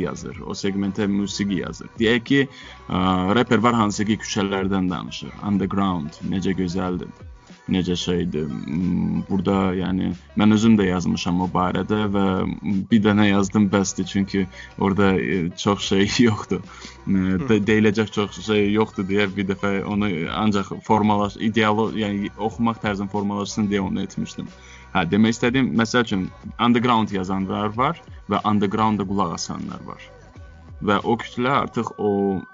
S7: yazır. O segmentə musiqi yazır. Deyək ki, ə, reper var hansı ki, küçələrdən danışır. Underground necə gözəldir necə şeydir. Burada yəni mən özüm də yazmışam o barədə və bir dənə yazdım bəsdir çünki orada e, çox şey yoxdur. De deyiləcək çox şey yoxdur deyə bir dəfə onu ancaq formalaş, ideal, yəni oxumaq tərzini formalaşsın deyə onu etmişdim. Hə, demək istədiyim, məsəl üçün underground yazanlar var və underground-da qulaq asanlar var. Və o kütlə artıq o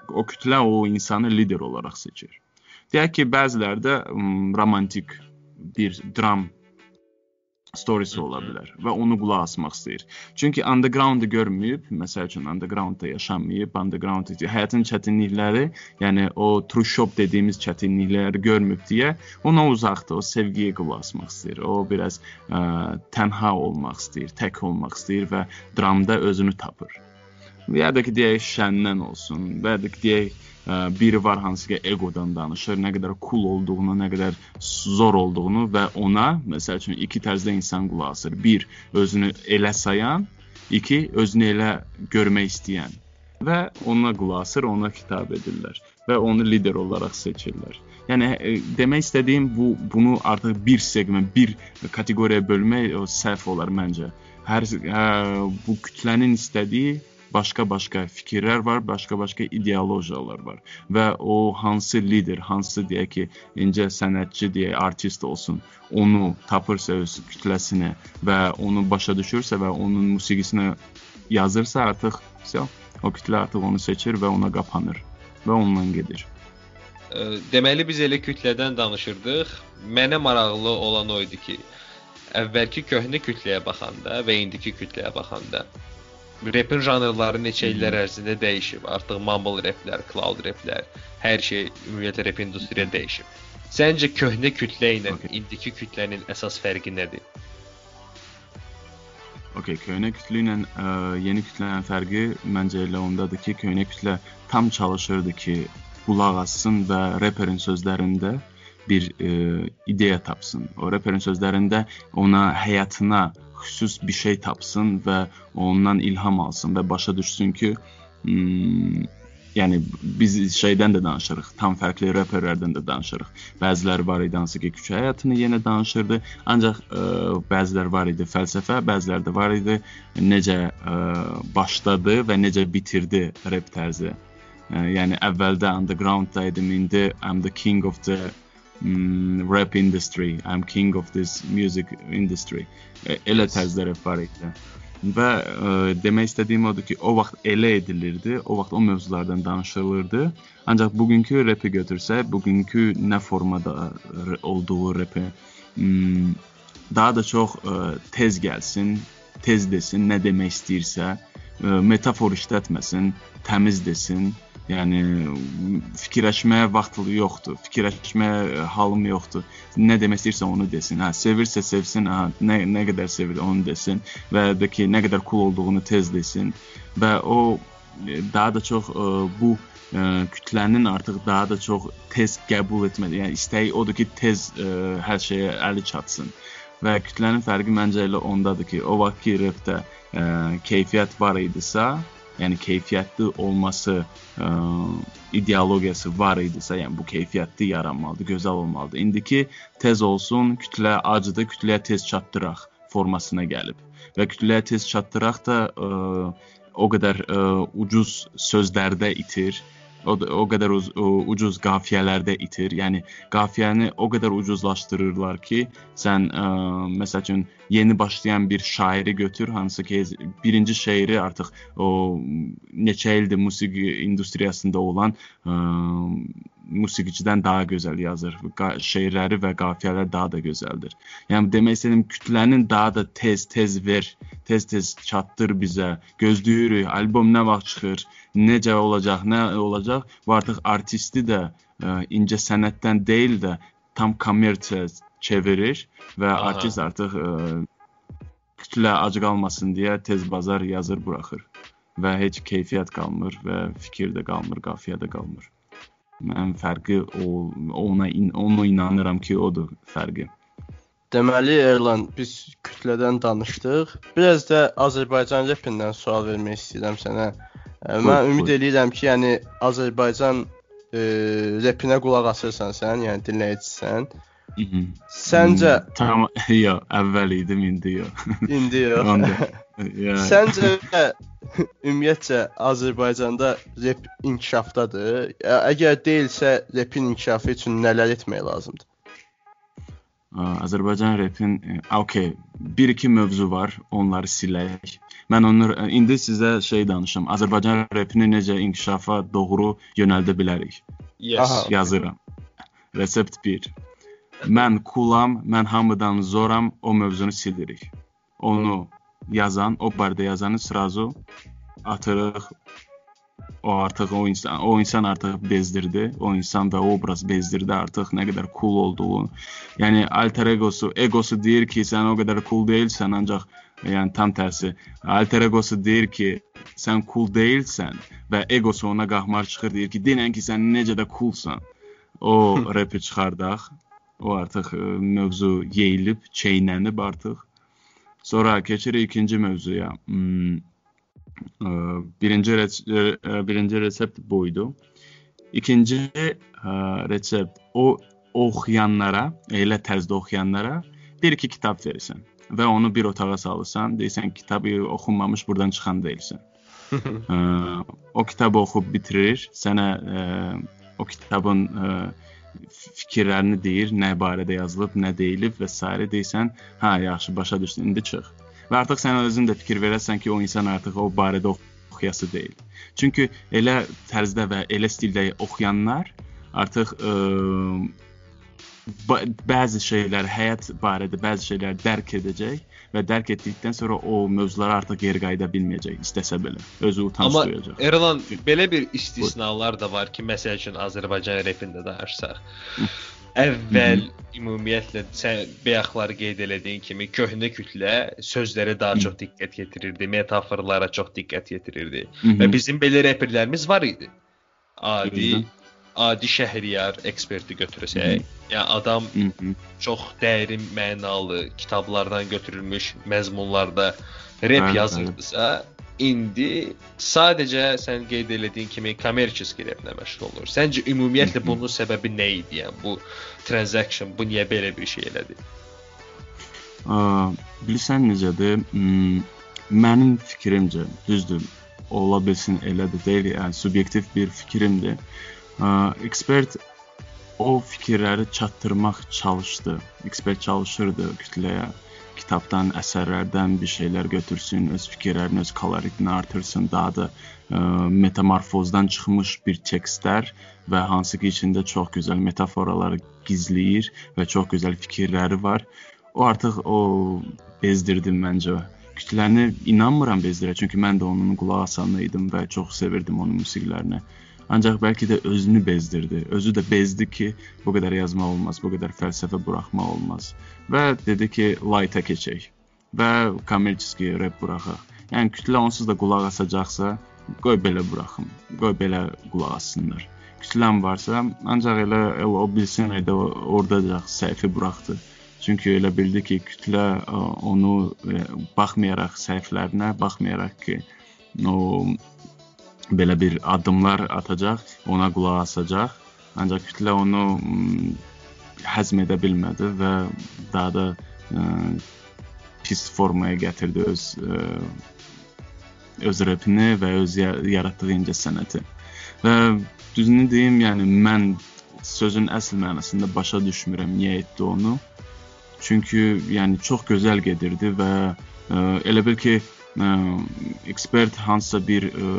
S7: o kütlə o insanı lider olaraq seçir. Deyək ki, bəziləri də romantik bir dram storisi ola bilər və onu qulaq asmaq istəyir. Çünki underground-u görməyib, məsəl üçün underground-da yaşamayıb, underground həyatın çətinlikləri, yəni o true shop dediyimiz çətinlikləri görməyib deyə ona uzaqdır, o sevgiyə qulaq asmaq istəyir. O biraz ə, tənha olmaq istəyir, tək olmaq istəyir və dramda özünü tapır. Ya da ki, deyək şəndən olsun, və ya da ki, deyək biri var hansı ki egodan danışır, nə qədər cool olduğunu, nə qədər zor olduğunu və ona məsəl üçün iki tərzdə insan qulaq asır. Bir, özünü elə sayan, iki, özünü elə görmək istəyən və ona qulaq asır, ona xitab edirlər və onu lider olaraq seçirlər. Yəni e, demək istədiyim bu bunu artıq bir segment, bir kateqoriyaya bölmək o səhv olar məncə. Hər ə, bu kütlənin istədiyi başqa-başqa fikirlər var, başqa-başqa ideologiyalar var və o hansı lider, hansı deyək ki, incə sənətçi deyək, artist olsun, onu tapırsa öz kütləsinə və onu başa düşürsə və onun musiqisinə yazırsa artıq o kütlə artıq onu seçir və ona qapanır və onunla gedir.
S3: Deməli biz elə kütlədən danışırdıq. Mənə maraqlı olan o idi ki, əvvəlki köhnə kütləyə baxanda və indiki kütləyə baxanda rapin janrları neçə illər ərzində dəyişib. Artıq mumble raplər, cloud raplər, hər şey ümumiyyətlə rap industriya dəyişib. Səncə köhnə kütlə ilə
S7: Okay.
S3: indiki kütlənin əsas fərqi nədir?
S7: Okay, köhnə kütlə ilə ə, yeni kütlənin fərqi məncə elə ondadır ki, köhnə kütlə tam çalışırdı ki, qulaq assın və reperin sözlərində bir ə, ideya tapsın. O reperin sözlərində ona həyatına xüsus bir şey tapsın və ondan ilham alsın və başa düşsün ki, hmm, yəni biz şeydən də danışırıq, tam fərqli reperlərdən də danışırıq. Bəziləri var idi hansı ki, küçə həyatını yenə danışırdı, ancaq ə, bəziləri var idi fəlsəfə, bəziləri də var idi necə ə, başladı və necə bitirdi rep tərzi. Ə, yəni əvvəldə undergroundda idim, indi I'm the king of the mm, rap industry. I'm king of this music industry. Ə, Elə tərzdə rep var idi. Və ə, demək istədiyim odur ki, o vaxt elə edilirdi, o vaxt o mövzulardan danışılırdı. Ancaq bugünkü repi götürsək, bugünkü nə formada r- olduğu repi hmm, daha da çox ə, tez gəlsin, tez desin, nə demək istəyirsə, ə, metafor işlətməsin, təmiz desin. Yəni fikirləşməyə vaxt yoxdur. Fikirləşməyə ə, halım yoxdur. Nə demək istəyirsə onu desin. Hə, sevirsə sevsin, hə, nə nə qədər sevir onu desin və da ki, nə qədər cool olduğunu tez desin və o e, daha da çox ə, bu ə, kütlənin artıq daha da çox tez qəbul etməli. Yəni istəyi odur ki, tez ə, hər şeyə əli çatsın. Və kütlənin fərqi məncə elə ondadır ki, o vaxtki repdə ə, keyfiyyət var idisə, yəni keyfiyyətli olması ə, ideologiyası var idisə, yəni bu keyfiyyətli yaranmalıdır, gözəl olmalıdır. İndiki tez olsun, kütlə acıdır, kütləyə tez çatdıraq formasına gəlib. Və kütləyə tez çatdıraq da ə, o qədər ə, ucuz sözlərdə itir. O, o qədər uz, o, ucuz qafiyələrdə itir. Yəni qafiyəni o qədər ucuzlaşdırırlar ki, sən ə, məsəl üçün yeni başlayan bir şairi götür, hansı ki birinci şeiri artıq o neçə ildir musiqi industriyasında olan ə, musiqiçidən daha gözəl yazır. Şeirləri və qafiyələr daha da gözəldir. Yəni demək istədim kütlənin daha da tez-tez ver, tez-tez çatdır bizə. Gözləyirik, albom nə vaxt çıxır, necə olacaq, nə olacaq. Bu artıq artisti də ə, incə sənətdən deyil də tam kommersiya çevirir və
S3: Aha.
S7: artist artıq ə, kütlə ac qalmasın deyə tez bazar yazır buraxır və heç keyfiyyət qalmır və fikir də qalmır, qafiyə də qalmır. Mən fərqi o ona in, ona inanıram ki, odur fərqi.
S4: Deməli Erlan, biz kütlədən danışdıq. Biraz da Azərbaycan repindən sual vermək istəyirəm sənə. Mən ümid
S7: buyur.
S4: eləyirəm ki, yəni Azərbaycan ə, repinə qulaq asırsan sən, yəni dinləyicisən. Səncə
S7: tam yox, əvvəl idim, indi yox.
S4: indi yox.
S7: Onda. yəni,
S4: Səncə ümumiyyətcə Azərbaycanda rep inkişafdadır? Əgər deyilsə, repin inkişafı üçün nələr etmək lazımdır?
S7: Azərbaycan repin, ə, okey, bir-iki mövzu var, onları silək. Mən onu ə, indi sizə şey danışım. Azərbaycan repini necə inkişafa doğru yönəldə bilərik?
S3: Yes.
S4: Aha.
S7: Yazıram. Resept 1. Mən kulam, mən hamıdan zoram, o mövzunu silirik. Onu yazan, o barədə yazanı srazu atırıq. O artıq o insan, o insan artıq bezdirdi. O insan və o obraz bezdirdi artıq nə qədər cool olduğunu. Yəni alter egosu, egosu deyir ki, sən o qədər cool deyilsən, ancaq yəni tam tərsi. Alter egosu deyir ki, sən cool deyilsən və egosu ona qahmar çıxır deyir ki, denən ki, sən necə də coolsan. O repi çıxardaq. O artıq ə, mövzu yeyilib, çeynənib artıq. Sonra keçirik ikinci mövzuya. Hmm, ə, birinci rec- ə, birinci resept buydu. İkinci ə, resept o oxuyanlara, elə tərzdə oxuyanlara bir iki kitab verirsən və onu bir otağa salırsan, deyirsən kitabı oxunmamış burdan çıxan deyilsən. Ə, o kitabı oxub bitirir, sənə ə, o kitabın ə, fikirlərini deyir, nə barədə yazılıb, nə deyilib və s. deyirsən, hə, yaxşı, başa düşdüm, indi çıx. Və artıq sən özün də fikir verəsən ki, o insan artıq o barədə oxuyası deyil. Çünki elə tərzdə və elə stildə oxuyanlar artıq ə, ba- bəzi şeylər həyat barədə bəzi şeylər dərk edəcək və dərk etdikdən sonra o mövzulara artıq geri qayıda bilməyəcək istəsə belə. Özü utanç
S3: Amma
S7: duyacaq.
S3: Erlan belə bir istisnalar da var ki, məsəl üçün Azərbaycan repində danışsaq. Əvvəl ümumiyyətlə sən bayaqları qeyd elədiyin kimi köhnə kütlə sözlərə daha çox diqqət yetirirdi, metaforlara çox diqqət yetirirdi.
S7: Mhm.
S3: Və bizim belə reperlərimiz var idi. Adi
S7: Düzdür.
S3: adi şəhriyar eksperti götürsək, yəni adam
S7: Mhm.
S3: çox dərin mənalı kitablardan götürülmüş məzmunlarda rep yazırdısa, indi sadəcə sən qeyd elədiyin kimi kommersiya replə məşğul olur. Səncə ümumiyyətlə bunun səbəbi nə idi? Yəni bu transaction bu niyə belə bir şey elədi?
S7: Ə, bilirsən necədir? Hmm, mənim fikrimcə, düzdür, ola bilsin elə də deyil, yəni subyektiv bir fikrimdir. Ə, ekspert o fikirləri çatdırmaq çalışdı. Ekspert çalışırdı kütləyə kitabdan, əsərlərdən bir şeylər götürsün, öz fikirlərini, öz koloritini artırsın, daha da ə, metamorfozdan çıxmış bir tekstlər və hansı ki içində çox gözəl metaforalar gizləyir və çox gözəl fikirləri var. O artıq o bezdirdi məncə. Kütləni inanmıram bezdirə, çünki mən də onun qulaq asanı idim və çox sevirdim onun musiqilərini. Ancaq bəlkə də özünü bezdirdi. Özü də bezdi ki, bu qədər yazmaq olmaz, bu qədər fəlsəfə buraxmaq olmaz. Və dedi ki, light-a keçək və kommersiya rep buraxaq. Yəni kütlə onsuz da qulaq asacaqsa, qoy belə buraxım. Qoy belə qulaq assınlar. Kütləm varsa, ancaq elə, elə o bilsin elə orada səhvi buraxdı. Çünki elə bildi ki, kütlə ə, onu ə, baxmayaraq səhvlərinə, baxmayaraq ki, o belə bir addımlar atacaq, ona qulaq asacaq. Ancaq kütlə onu m, həzm edə bilmədi və daha da ə, pis formaya gətirdi öz ə, öz repini və öz ya- yaratdığı incəsənəti. Və düzünü deyim, yəni mən sözün əsl mənasında başa düşmürəm niyə etdi onu. Çünki yəni çox gözəl gedirdi və ə, elə bil ki, ekspert hansısa bir ə,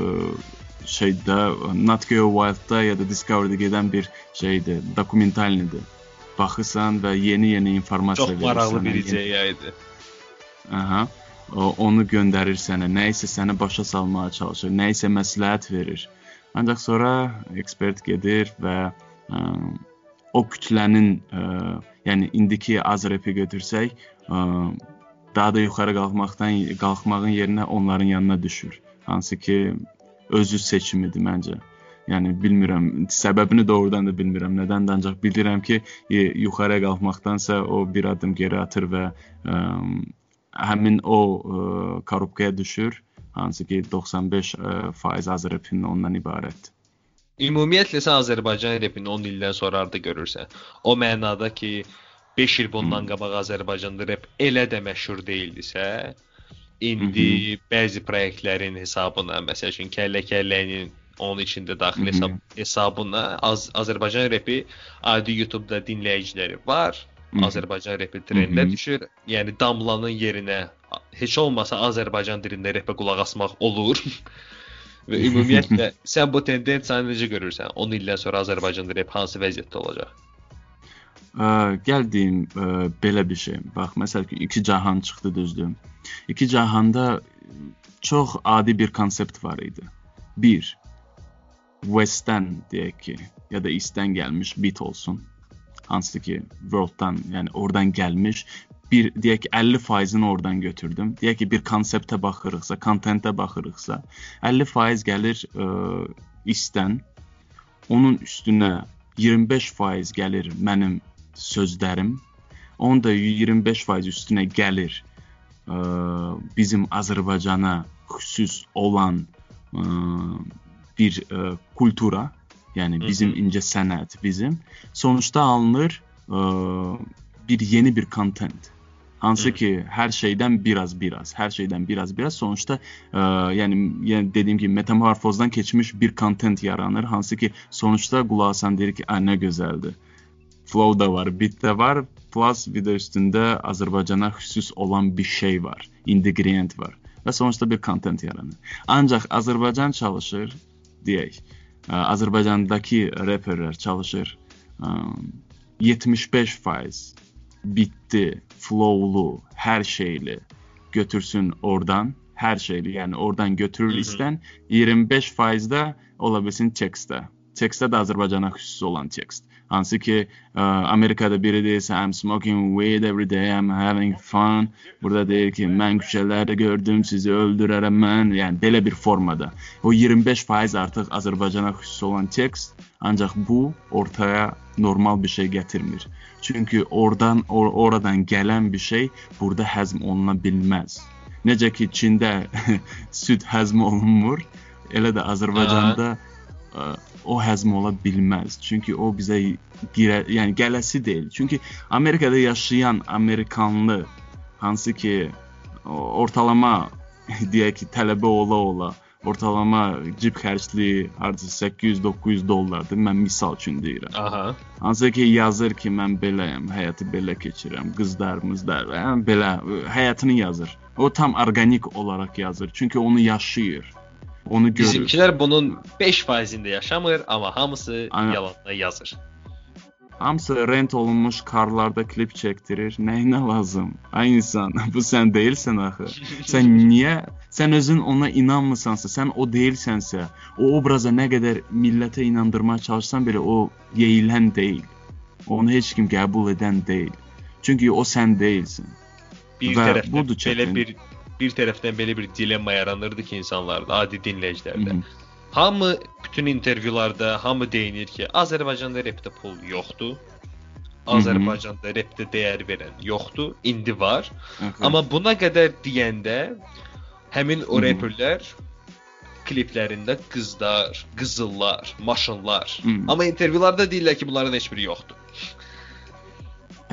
S7: şeydə Nat Geo Wild'da ya da Discovery-də gedən bir şeydir, dokumentalnidir. Baxırsan və yeni-yeni informasiya
S3: Çox
S7: verir
S3: maraqlı bir ideya idi.
S7: Aha. Onu göndərir sənə, nə isə səni başa salmağa çalışır, nə isə məsləhət verir. Ancaq sonra ekspert gedir və ə, o kütlənin, ə, yəni indiki Azrepi götürsək, ə, daha da yuxarı qalxmaqdan qalxmağın yerinə onların yanına düşür. Hansı ki özü seçimidir məncə. Yəni bilmirəm, səbəbini doğrudan da bilmirəm. Nədən də ancaq bilirəm ki, y- yuxarıya qalxmaqdansa o bir addım geri atır və ə, həmin o ə, korrupsiyaya düşür, hansı ki 95 ə, faiz Azrepin ondan ibarətdir.
S3: Ümumiyyətlə sən Azərbaycan repini 10 ildən sonra harda görürsən? O mənada ki 5 il bundan qabaq Azərbaycanda rep elə də məşhur deyildisə, indi bəzi layihələrin hesabına, məsəl üçün kəllə-kəlləyinin onun içində daxil hesab hesabına Az Azərbaycan repi adi YouTube-da dinləyiciləri var.
S7: Mhm.
S3: Azərbaycan repi trendə düşür. Yəni damlanın yerinə heç olmasa Azərbaycan dilində repə qulaq asmaq olur. Və ümumiyyətlə sən bu tendensiyanı necə görürsən? 10 ildən sonra Azərbaycanda rep hansı vəziyyətdə olacaq?
S7: Ə, gəldiyim ə, belə bir şey. Bax, məsəl ki, iki cahan çıxdı düzdür. İki cahanda çox adi bir konsept var idi. Bir, Westdən deyək ki, ya da Eastdən gəlmiş beat olsun. Hansı ki, worlddan, yəni oradan gəlmiş bir deyək ki 50%-ni oradan götürdüm. Deyək ki bir konseptə baxırıqsa, kontentə baxırıqsa, 50% gəlir ə, Eastdən. Onun üstünə 25% gəlir mənim sözlərim. Onun da 25% üstünə gəlir ə, bizim Azərbaycana xüsus olan ə, bir ə, kultura, yəni bizim incə sənət bizim. Sonuçda alınır ə, bir yeni bir content. Hansı ki hər şeydən biraz biraz, hər şeydən biraz biraz sonuçta ə, yəni yəni dediyim kimi metamorfozdan keçmiş bir content yaranır. Hansı ki sonuçta qulaq asan deyir ki, "Ay nə gözəldir." Flow da var, beat də var, plus bir də üstündə Azərbaycana xüsus olan bir şey var, ingredient var. Və sonuçta bir content yaranır. Ancaq Azərbaycan çalışır, deyək, ə, Azərbaycandakı reperlər çalışır. Ə, 75% bitti, flowlu, hər şeyli götürsün oradan, hər şeyli, yəni oradan götürür istən 25% də ola bilsin tekstdə. Də Azərbaycana xüsusi olan tekst. Hansı ki, ə, Amerikada biri deyirsə I'm smoking weed every day, I'm having fun. Burada deyir ki, mən küçələrdə gördüm, sizi öldürərəm mən. Yəni belə bir formada. O 25% artıq Azərbaycana xüsusi olan tekst, ancaq bu ortaya normal bir şey gətirmir. Çünki oradan or oradan gələn bir şey burada həzm oluna bilməz. Necə ki Çində süd həzm olunmur, elə də Azərbaycanda ə, o həzm ola bilməz. Çünki o bizə girə, yəni gələsi deyil. Çünki Amerikada yaşayan Amerikanlı hansı ki ortalama deyək ki, tələbə ola ola ortalama cib xərcliyi hardasa 800-900 dollardır. Mən misal üçün deyirəm.
S3: Aha.
S7: Hansı ki yazır ki mən beləyəm, həyatı belə keçirəm, qızlarımız da hə, belə həyatını yazır. O tam orqanik olaraq yazır. Çünki onu yaşayır. Onu görür.
S3: Bizimkilər bunun 5%-ində yaşamır, amma hamısı
S7: Aynen.
S3: yalanla yazır.
S7: Hamısı rent olunmuş karlarda klip çəkdirir. Nəyinə lazım? Ay insan, bu sən deyilsən axı. Sən niyə sən özün ona inanmırsansa, sən o deyilsənsə, o obraza nə qədər millətə inandırmağa çalışsan belə o yeyilən deyil. Onu heç kim qəbul edən deyil. Çünki o sən deyilsən.
S3: Bir tərəfdən
S7: budur
S3: belə
S7: çətin.
S3: bir bir tərəfdən belə bir dilemma yaranırdı ki, insanlarda, adi dinləyicilərdə.
S7: Mhm.
S3: Hamı bütün intervyularda hamı deyinir ki, Azərbaycanda repdə pul yoxdur. Azərbaycanda repdə dəyər verən yoxdur. İndi var.
S7: Axı.
S3: Amma buna qədər deyəndə həmin o reperlər kliplərində qızlar, qızıllar, maşınlar.
S7: Mhm.
S3: Amma intervyularda deyirlər ki, bunların heç biri yoxdur.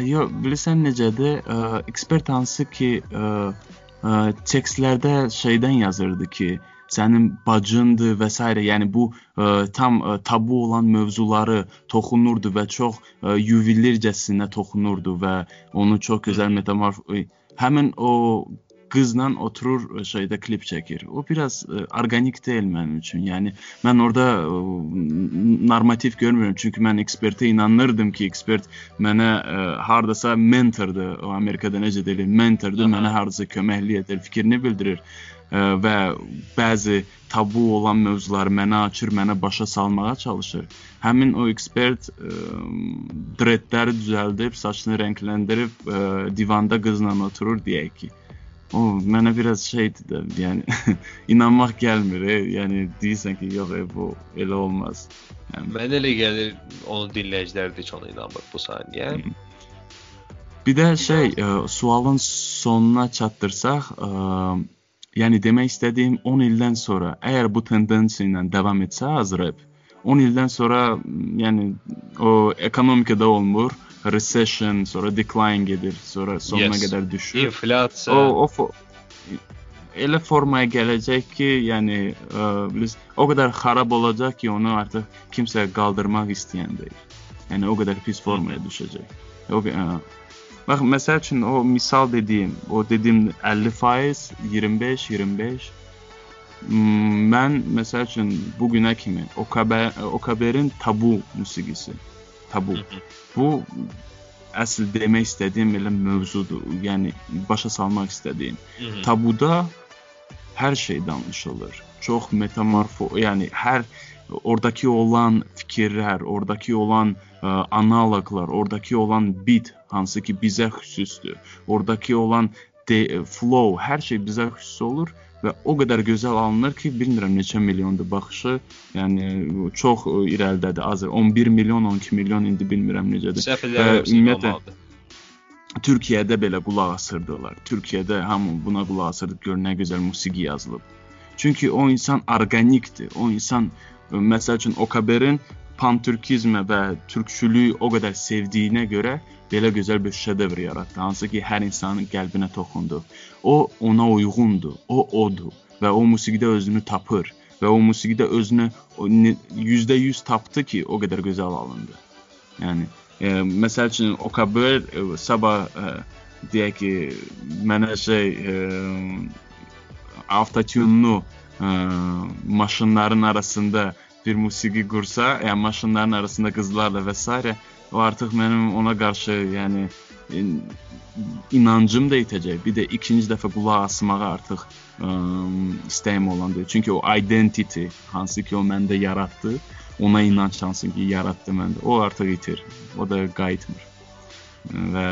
S7: Yo, bilirsən necədir? Ekspert hansı ki, ə, ə, tekstlərdə şeydən yazırdı ki, sənin bacındır və s. Yəni bu ə, tam ə, tabu olan mövzuları toxunurdu və çox ə, yuvilircəsinə toxunurdu və onu çox gözəl metamorf həmin o qızla oturur ə, şeydə klip çəkir. O biraz ə, orqanik deyil mənim üçün. Yəni mən orada ə, n- normativ görmürəm çünki mən ekspertə inanırdım ki, ekspert mənə ə, hardasa mentordur. O Amerikada necə deyilir? Mentordur, mənə hardasa köməklik edir, fikrini bildirir ə, və bəzi tabu olan mövzuları mənə açır, mənə başa salmağa çalışır. Həmin o ekspert ə, dreadləri düzəldib, saçını rəngləndirib ə, divanda qızla oturur deyək ki. O mənə biraz şeydir də, yəni inanmaq gəlmir. E, yəni deyirsən ki, yox, e, bu elə olmaz. Yəni
S3: Mənə elə gəlir onun dinləyicilər də heç ona inanmır bu saniyə.
S7: Bir də şey, ə, sualın sonuna çatdırsaq, ə, yəni demək istədiyim 10 ildən sonra əgər bu tendensiya ilə davam etsə Azrep, 10 ildən sonra m, yəni o ekonomikada olmur, recession, sonra decline gedir, sonra sonuna
S3: Yes.
S7: qədər düşür.
S3: İnflyasiya.
S7: O o elə formaya gələcək ki, yəni ə, bilirs, o qədər xarab olacaq ki, onu artıq kimsə qaldırmaq istəyən deyil. Yəni o qədər pis formaya düşəcək. O ə, bax məsəl üçün o misal dediyim, o dediyim 50%, 25, 25 Hmm, mən məsəl üçün bu günə kimi Okabe Okaberin tabu musiqisi. Tabu. Bu əsl demək istədiyim elə mövzudur. Yəni başa salmaq istədiyim. Tabuda hər şey danışılır. Çox metamorfo, yəni hər oradakı olan fikirlər, oradakı olan ə, analoqlar, oradakı olan beat hansı ki bizə xüsusdur. Oradakı olan de, flow, hər şey bizə xüsus olur və o qədər gözəl alınır ki, bilmirəm neçə milyondur baxışı. Yəni çox ə, irəlidədir. Azər 11 milyon, 12 milyon indi bilmirəm necədir. Və
S3: edirəm,
S7: ümumiyyətlə Türkiyədə belə qulaq asırdılar. Türkiyədə hamı buna qulaq asırdı, gör nə gözəl musiqi yazılıb. Çünki o insan orqanikdir. O insan ə, məsəl üçün Okaberin pantürkizmə və türkçülüyü o qədər sevdiyinə görə belə gözəl bir şedevr yaratdı, hansı ki, hər insanın qəlbinə toxundu. O ona uyğundur, o odur və o musiqidə özünü tapır və o musiqidə özünü o ne- %100 tapdı ki, o qədər gözəl alındı. Yəni e, məsəl üçün Okaber e, sabah e, deyək ki, mənə şey e, avtotune'lu e, maşınların arasında bir musiqi qursa, yəni maşınların arasında qızlarla və s. o artıq mənim ona qarşı, yəni inancım da itəcək. Bir də ikinci dəfə qulaq asmağa artıq ə, istəyim olandır. Çünki o identity hansı ki o məndə yaratdı, ona inanc hansı ki yaratdı məndə, o artıq itir. O da qayıtmır. Və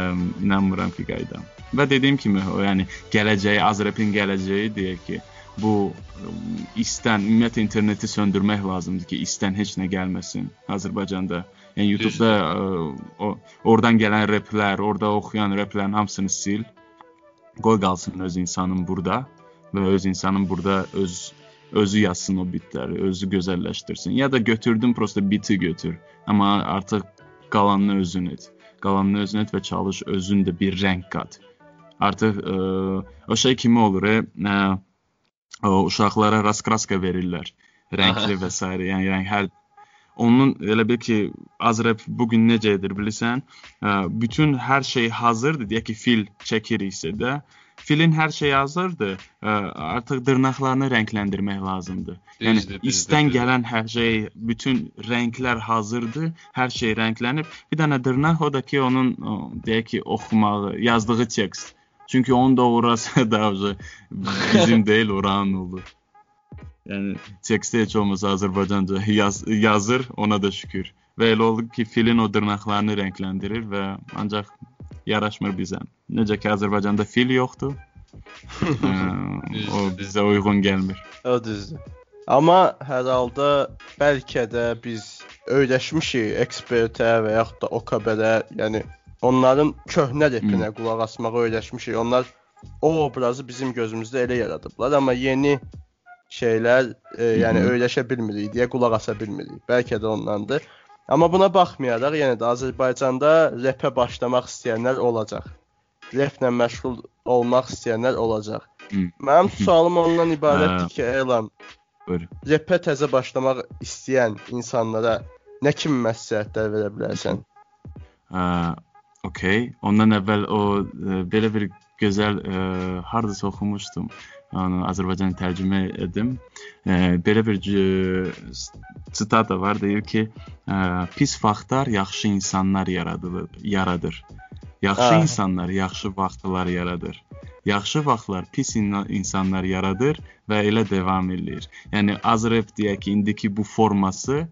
S7: inanmıram ki qayıdam. Və dediyim kimi, o yəni gələcəyi, Azrapin gələcəyi deyək ki, bu ə, istən ümumiyyətlə interneti söndürmək lazımdır ki, istən heç nə gəlməsin Azərbaycanda. Yəni YouTube-da ə, o oradan gələn replər, orada oxuyan replərin hamısını sil. Qoy qalsın öz insanın burada və öz insanın burada öz özü yazsın o bitləri, özü gözəlləşdirsin. Ya da götürdün prosta biti götür. Amma artıq qalanını özün et. Qalanını özün et və çalış özün də bir rəng qat. Artıq ə, o şey kimi olur, e, ə, o uşaqlara raskraska verirlər. Rəngli və s. Yəni, yəni hər onun elə bil ki, Azrep bu gün necə edir bilirsən? Bütün hər şey hazırdır. Deyək ki, fil çəkiriksə də, filin hər şeyi hazırdır. Artıq dırnaqlarını rəngləndirmək lazımdır. Yəni
S3: Düzdür, düzdür,
S7: istən
S3: düzdür.
S7: gələn hər şey, bütün rənglər hazırdır. Hər şey rənglənib. Bir dənə dırnaq o da ki, onun deyək ki, oxumağı, yazdığı tekst. Çünki onun da orası da o bizim deyil, oranın olur. Yəni tekstdə heç olmasa Azərbaycanca yaz, yazır, ona da şükür. Və elə oldu ki, filin o dırnaqlarını rəngləndirir və ancaq yaraşmır bizə. Necə ki Azərbaycanda fil yoxdur. ə, o bizə uyğun gəlmir.
S4: O düzdür. Amma hər halda bəlkə də biz öyrəşmişik ekspertə və yaxud da OKB-də, yəni onların köhnə repinə qulaq asmağa öyrəşmişik. Onlar o obrazı bizim gözümüzdə elə yaradıblar, amma yeni şeylər, e, yəni
S7: hı.
S4: öyrəşə bilmirik deyə qulaq asa bilmirik. Bəlkə də ondandır. Amma buna baxmayaraq yenə də Azərbaycanda repə başlamaq istəyənlər olacaq. Replə məşğul olmaq istəyənlər olacaq.
S7: Hı.
S4: Mənim sualım ondan ibarətdir
S7: Hə.
S4: ki, Elan,
S7: Buyur.
S4: repə təzə başlamaq istəyən insanlara nə kimi məsləhətlər verə bilərsən?
S7: Ə, okey. Ondan əvvəl o ə, belə bir gözəl ə, hardasa oxumuşdum. Onu Azərbaycan tərcümə edim. Ə, belə bir sitata var deyir ki, ə, pis vaxtlar yaxşı insanlar yaradılır, yaradır. Yaxşı
S4: Ah.
S7: insanlar yaxşı vaxtlar yaradır. Yaxşı vaxtlar pis inna- insanlar yaradır və elə davam eləyir. Yəni Azrep deyək ki, indiki bu forması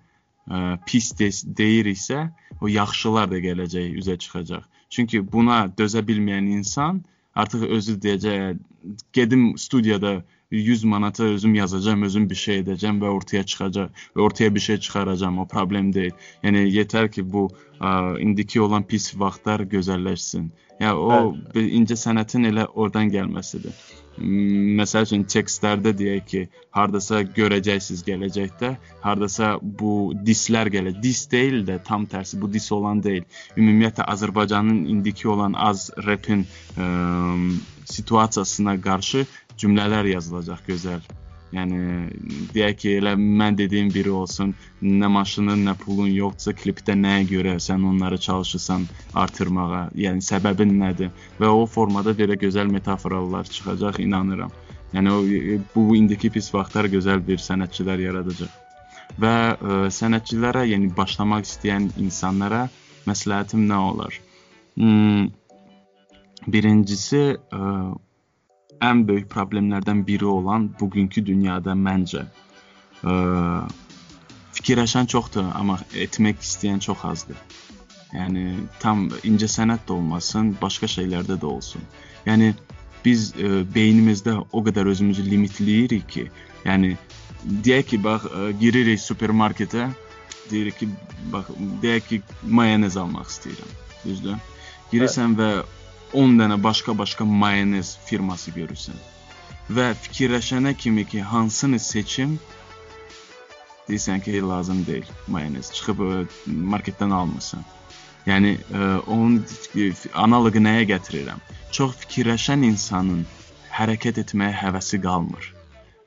S7: ə, pis de deyiriksə, o yaxşılar da gələcək, üzə çıxacaq. Çünki buna dözə bilməyən insan artıq özü deyəcək, gedim studiyada 100 manata özüm yazacağam, özüm bir şey edəcəm və ortaya çıxacaq və ortaya bir şey çıxaracağam. O problem deyil. Yəni yetər ki, bu ə, indiki olan pis vaxtlar gözəlləşsin. Yəni o bir incə sənətin elə oradan gəlməsidir. Məsəl üçün tekstlərdə deyək ki, hardasa görəcəksiniz gələcəkdə, hardasa bu dislər gəlir. Dis deyil də tam tərsi bu dis olan deyil. Ümumiyyətlə Azərbaycanın indiki olan az rapin ə, situasiyasına qarşı cümlələr yazılacaq gözəl. Yəni deyək ki, elə mən dediyim biri olsun, nə maşının, nə pulun yoxdursa, klipdə nəyə görə sən onları çalışırsan artırmağa, yəni səbəbin nədir? Və o formada belə gözəl metaforalar çıxacaq, inanıram. Yəni o bu indiki pis vaxtlar gözəl bir sənətçilər yaradacaq. Və ə, sənətçilərə, yəni başlamaq istəyən insanlara məsləhətim nə olar? Hmm, birincisi ə, ən böyük problemlərdən biri olan bugünkü dünyada məncə ə, fikirləşən çoxdur, amma etmək istəyən çox azdır. Yəni tam incə sənət də olmasın, başqa şeylərdə də olsun. Yəni biz ə, beynimizdə o qədər özümüzü limitləyirik ki, yəni deyək ki, bax ə, giririk supermarketə, deyirik ki, bax deyək ki, mayonez almaq istəyirəm. Düzdür? Girirsən və 10 dənə başqa-başqa mayonez firması görürsən və fikirləşənə kimi ki, hansını seçim deyirsən ki, lazım deyil mayonez. Çıxıb ə, marketdən almısan. Yəni ə, onun analoqu nəyə gətirirəm? Çox fikirləşən insanın hərəkət etməyə həvəsi qalmır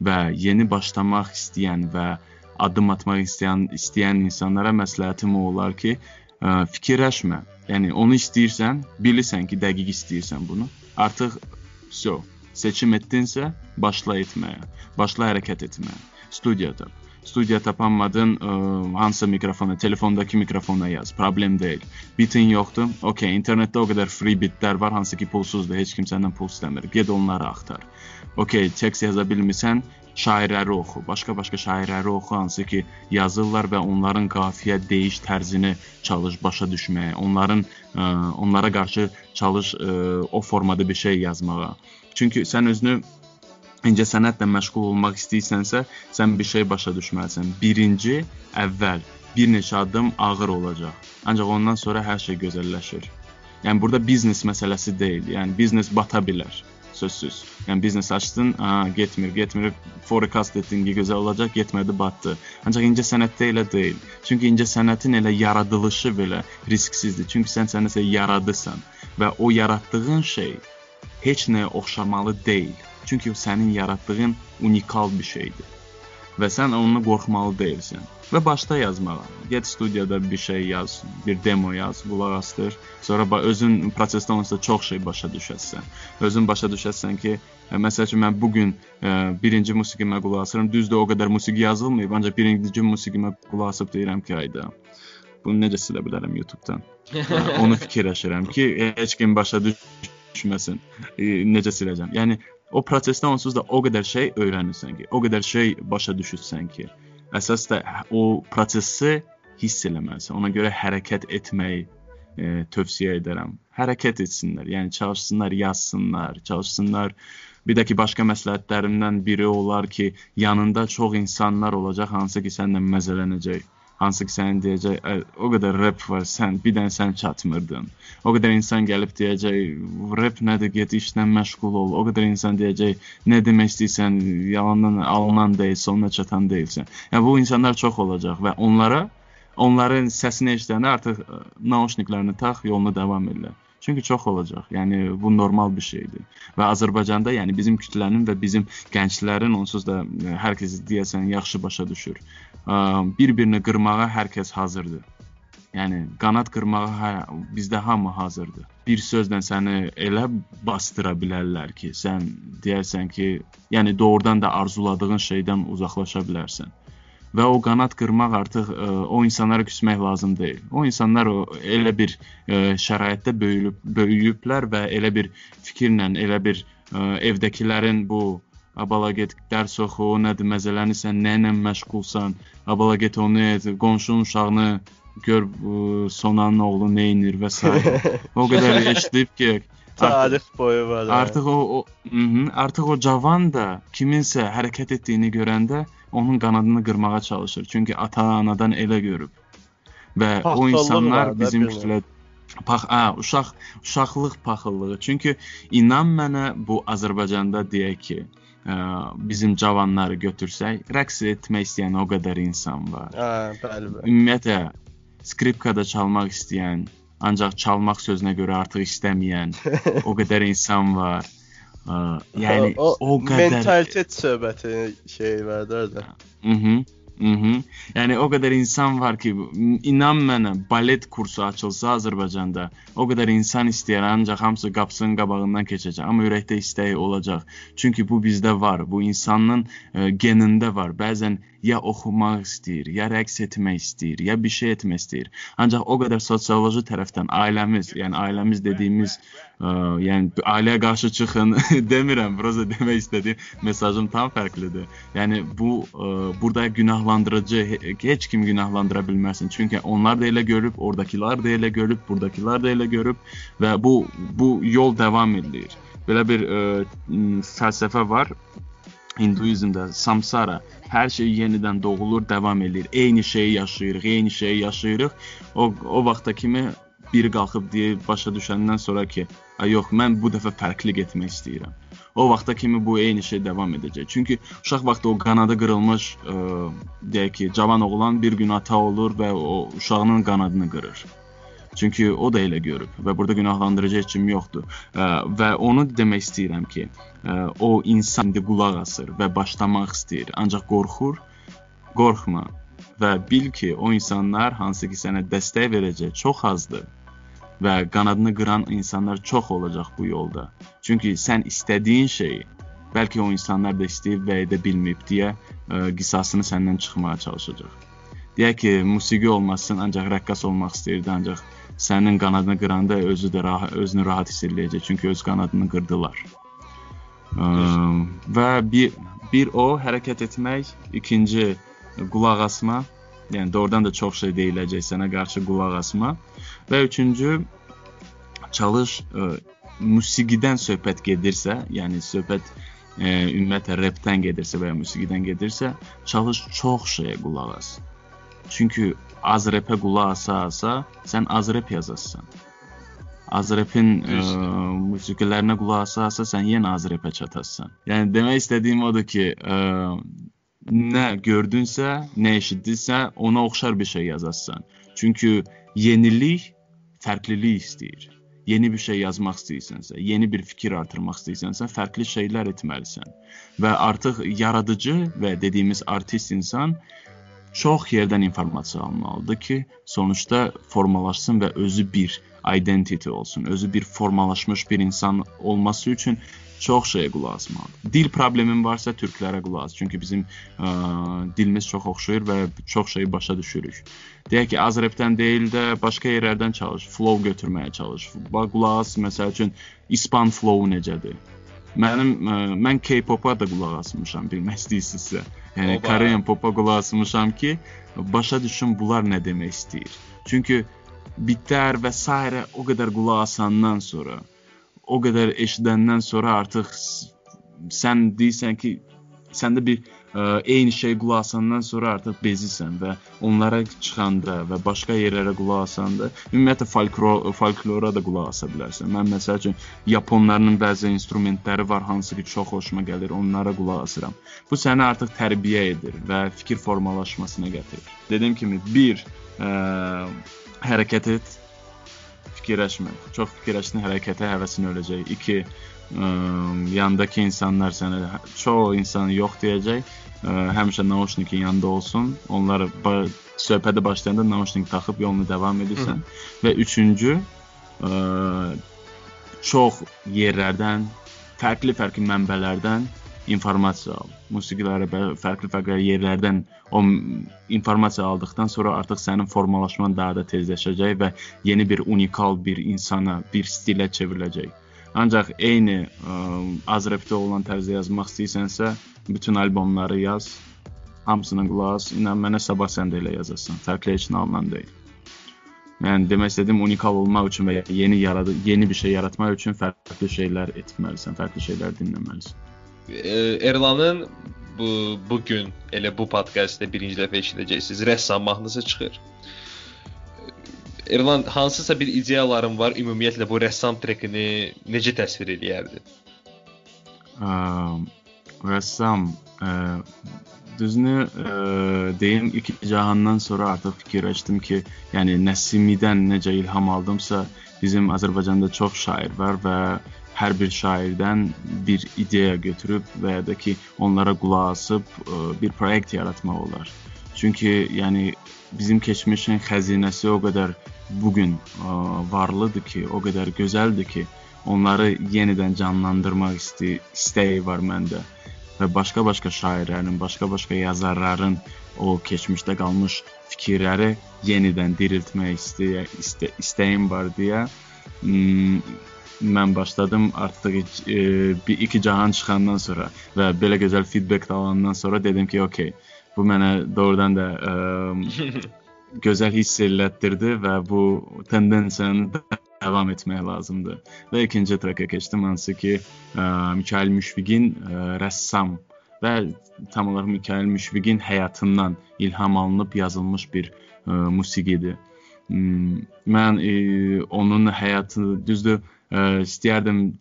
S7: və yeni başlamaq istəyən və addım atmaq istəyən istəyən insanlara məsləhətim olar ki, ə, fikirləşmə. Yəni onu istəyirsən, bilirsən ki, dəqiq istəyirsən bunu. Artıq vso, seçim etdinsə, başla etməyə, başla hərəkət etməyə. Studiya tap. Studiya tapanmadın, ə, hansısa mikrofona, telefondakı mikrofona yaz. Problem deyil. Bitin yoxdur. Okay, internetdə o qədər free bitlər var, hansı ki pulsuzdur. Heç kim səndən pul istəmir. Get onları axtar. Okay, tekst yaza bilmirsən, şairləri oxu, başqa-başqa şairləri oxu hansı ki yazırlar və onların qafiyə deyiş tərzini çalış başa düşməyə, onların ə, onlara qarşı çalış ə, o formada bir şey yazmağa. Çünki sən özünü incəsənətlə məşğul olmaq istəyirsənsə, sən bir şey başa düşməlisən. Birinci, əvvəl bir neçə addım ağır olacaq. Ancaq ondan sonra hər şey gözəlləşir. Yəni burada biznes məsələsi deyil. Yəni biznes bata bilər sözsüz. Yəni biznes açdın, ha, getmir, getmir, forecast etdin ki, gözəl olacaq, getmədi, batdı. Ancaq incə sənətdə elə deyil. Çünki incə sənətin elə yaradılışı belə risksizdir. Çünki sən sənəsə yaradırsan və o yaratdığın şey heç nəyə oxşamalı deyil. Çünki sənin yaratdığın unikal bir şeydir. Və sən onunla qorxmalı deyilsən. Və başla yazmağa. Get studiyada bir şey yaz, bir demo yaz, qulaq asdır. Sonra özün prosesdə onsa çox şey başa düşəsən. Özün başa düşəsən ki, ə, məsəl üçün mən bu gün ə, birinci musiqimə qulaq asıram. Düzdür, o qədər musiqi yazılmayıb, ancaq birinci musiqimə qulaq asıb deyirəm ki, ayda bunu necə silə bilərəm YouTube-dan? Onu fikirləşirəm ki, heç kim başa düşməsin. ə, Necə siləcəm? Yəni o prosesdə onsuz da o qədər şey öyrənirsən ki, o qədər şey başa düşürsən ki, əsas da o prosesi hiss eləməlisən. Ona görə hərəkət etməyi e, tövsiyə edərəm. Hərəkət etsinlər, yəni çalışsınlar, yazsınlar, çalışsınlar. Bir də ki, başqa məsləhətlərimdən biri olar ki, yanında çox insanlar olacaq, hansı ki, səninlə məzələnəcək. Hansı ki, sənin deyəcək, "Ə, o qədər rep var, sən bir dənə sən çatmırdın. O qədər insan gəlib deyəcək, rep nədir, get işlə məşğul ol. O qədər insan deyəcək, nə demək istəyirsən, yalandan alınan deyil, sonuna çatan deyilsən. Yəni bu insanlar çox olacaq və onlara onların səsini eşidəndə artıq ə, nauşniklərini tax, yoluna davam elə. Çünki çox olacaq. Yəni bu normal bir şeydir. Və Azərbaycanda, yəni bizim kütlənin və bizim gənclərin onsuz da ə, hər kəs deyəsən yaxşı başa düşür. Ə, Bir-birini qırmağa hər kəs hazırdır. Yəni qanat qırmağa hə, bizdə hamı hazırdır. Bir sözlə səni elə bastıra bilərlər ki, sən deyərsən ki, yəni doğrudan da arzuladığın şeydən uzaqlaşa bilərsən. Və o qanat qırmaq artıq ə, o insanlara küsmək lazım deyil. O insanlar o elə bir ə, şəraitdə böyüyüb böyüyüblər və elə bir fikirlə, elə bir ə, evdəkilərin bu Abala get dərs oxu, nədir məzələnirsən, nə ilə məşğulsan, abala get onu et, qonşunun uşağını gör bu sonanın oğlu nə edir və s. o qədər eşidib ki,
S4: Tarix boyu var.
S7: artıq o, o hı -hı, artıq o cavan da kiminsə hərəkət etdiyini görəndə onun qanadını qırmağa çalışır. Çünki ata-anadan elə görüb. Və o
S4: Paxıllıq
S7: insanlar bizim kütlə pax, hə, uşaq uşaqlıq paxıllığı. Çünki inan mənə bu Azərbaycanda deyək ki, ə, bizim cavanları götürsək, rəqs etmək istəyən o qədər insan var.
S4: Hə, bəli, bəli.
S7: Ümumiyyətlə skripkada çalmaq istəyən, ancaq çalmaq sözünə görə artıq istəməyən o qədər insan var. Ə, yəni o, o qədər
S4: mentalitet söhbəti şey orada.
S7: Mhm. Mhm. Yəni o qədər insan var ki, inan mənə, balet kursu açılsa Azərbaycanda, o qədər insan istəyər, ancaq hamısı qapısının qabağından keçəcək, amma ürəkdə istəyi olacaq. Çünki bu bizdə var, bu insanın ə, genində var. Bəzən ya oxumaq istəyir, ya rəqs etmək istəyir, ya bir şey etmək istəyir. Ancaq o qədər sosioloji tərəfdən ailəmiz, yəni ailəmiz dediyimiz, ə, yəni ailəyə qarşı çıxın demirəm, prosta demək istədiyim mesajım tam fərqlidir. Yəni bu ə, burada günahlandırıcı he- heç kim günahlandıra bilməsin. Çünki onlar da elə görüb, ordakılar da elə görüb, burdakılar da elə görüb və bu bu yol davam edir. Belə bir ə, m, fəlsəfə var. Hinduizmdə samsara hər şey yenidən doğulur, davam eləyir. Eyni şeyi yaşayırıq, eyni şeyi yaşayırıq. O o vaxta kimi biri qalxıb deyir, başa düşəndən sonra ki, "Ay yox, mən bu dəfə fərqli getmək istəyirəm." O vaxta kimi bu eyni şey davam edəcək. Çünki uşaq vaxtı o qanadı qırılmış, ə, deyək ki, cavan oğlan bir gün ata olur və o uşağının qanadını qırır. Çünki o da elə görüb və burada günahlandırıcı heç kim yoxdur. Və onu demək istəyirəm ki, o insan indi qulaq asır və başlamaq istəyir, ancaq qorxur. Qorxma və bil ki, o insanlar hansı ki sənə dəstək verəcək çox azdır və qanadını qıran insanlar çox olacaq bu yolda. Çünki sən istədiyin şeyi bəlkə o insanlar da istəyib və edə bilməyib deyə ə, qisasını səndən çıxmağa çalışacaq. Deyək ki, musiqi olmasın, ancaq rəqqas olmaq istəyirdi, ancaq sənin qanadını qıranda özü də rahat, özünü rahat hiss eləyəcək, çünki öz qanadını qırdılar. Ə, və bir bir o hərəkət etmək, ikinci qulaq asma, yəni doğrudan da çox şey deyiləcək sənə qarşı qulaq asma və üçüncü çalış ə, musiqidən söhbət gedirsə, yəni söhbət ə, ümumiyyətlə rapdən gedirsə və ya musiqidən gedirsə, çalış çox şeyə qulaq as. Çünki az rapə qulaq asa-asa, sən az rap yazassan. Az rapin ə, musiqilərinə qulaq asa-asa sən yenə az rapə çatassan. Yəni demək istədiyim odur ki, ə, nə gördünsə, nə eşitdinsə, ona oxşar bir şey yazassan. Çünki yenilik fərqlilik istəyir. Yeni bir şey yazmaq istəyirsənsə, yeni bir fikir artırmaq istəyirsənsə, fərqli şeylər etməlisən. Və artıq yaradıcı və dediyimiz artist insan çox yerdən informasiya almalıdır ki, sonuçta formalaşsın və özü bir identity olsun, özü bir formalaşmış bir insan olması üçün çox şeyə qulaq asmalıdır. Dil problemin varsa türklərə qulaq as. Çünki bizim ə, dilimiz çox oxşayır və çox şeyi başa düşürük. Deyək ki, az repdən deyil də başqa yerlərdən çalış, flow götürməyə çalış. Bax qulaq as, məsəl üçün ispan flow necədir? Mənim ə, mən K-pop-a da qulaq asmışam, bilmək istəyirsinizsə. Yəni
S3: Oba.
S7: Korean pop-a qulaq asmışam ki, başa düşüm bunlar nə demək istəyir. Çünki bitlər və s. o qədər qulaq asandan sonra o qədər eşidəndən sonra artıq sən deyirsən ki, səndə bir ə, eyni şey qulaq asandan sonra artıq bezisən və onlara çıxanda və başqa yerlərə qulaq asanda, ümumiyyətlə folklor folklora da qulaq asa bilərsən. Mən məsəl üçün yaponların bəzi instrumentləri var, hansı ki çox xoşuma gəlir, onlara qulaq asıram. Bu səni artıq tərbiyə edir və fikir formalaşmasına gətirir. Dediyim kimi bir ə, hərəkət et, fikirləşmə. Çox fikirləşdin, hərəkətə həvəsin öləcək. 2 yandakı insanlar sənə çox insan yox deyəcək. Ə, həmişə naushnikin yanında olsun. Onlar ba söhbətə başlayanda naushnik taxıb yolunu davam edirsən. Və üçüncü ə, çox yerlərdən, fərqli-fərqli mənbələrdən informasiya al. Musiqiləri bə- fərqli-fərqli yerlərdən o informasiya aldıqdan sonra artıq sənin formalaşman daha da tezləşəcək və yeni bir unikal bir insana, bir stilə çevriləcək. Ancaq eyni ə, az repdə olan tərzdə yazmaq istəyirsənsə, bütün albomları yaz, hamısına qulaq as. İnan mənə sabah sən də elə yazasan. Fərqli heç nə alınan deyil. Yəni demək istədiyim unikal olmaq üçün və yeni yaradı, yeni bir şey yaratmaq üçün fərqli şeylər etməlisən, fərqli şeylər dinləməlisən.
S3: Ə, Erlanın bu bu gün elə bu podkastda birinci dəfə eşidəcəksiniz. Rəssam mahnısı çıxır. Erlan hansısa bir ideyaların var ümumiyyətlə bu rəssam trekini necə təsvir eləyərdi?
S7: Ə, rəssam ə, düzünü ə, deyim iki cahandan sonra artıq fikirləşdim ki, yəni Nəsimidən necə ilham aldımsa, bizim Azərbaycanda çox şair var və hər bir şairdən bir ideya götürüb və ya da ki, onlara qulaq asıb ə, bir proyekt yaratmaq olar. Çünki yəni bizim keçmişin xəzinəsi o qədər bu gün varlıdır ki, o qədər gözəldir ki, onları yenidən canlandırmaq istəyi, istəyi var məndə. Və başqa-başqa şairlərin, başqa-başqa yazarların o keçmişdə qalmış fikirləri yenidən diriltmək istəyə, istə, istəyim var deyə mm, mən başladım artıq e, bir iki cahan çıxandan sonra və belə gözəl feedback alandan sonra dedim ki, okey, bu mənə doğrudan da ə, gözəl hiss elətdirdi və bu tendensiyanı davam etmək lazımdır. Və ikinci treka keçdim hansı ki, ə, Mikail Müşfiqin ə, rəssam və tam olaraq Mikail Müşfiqin həyatından ilham alınıb yazılmış bir ə, musiqidir. mən e, onun həyatını düzdür, e, istəyərdim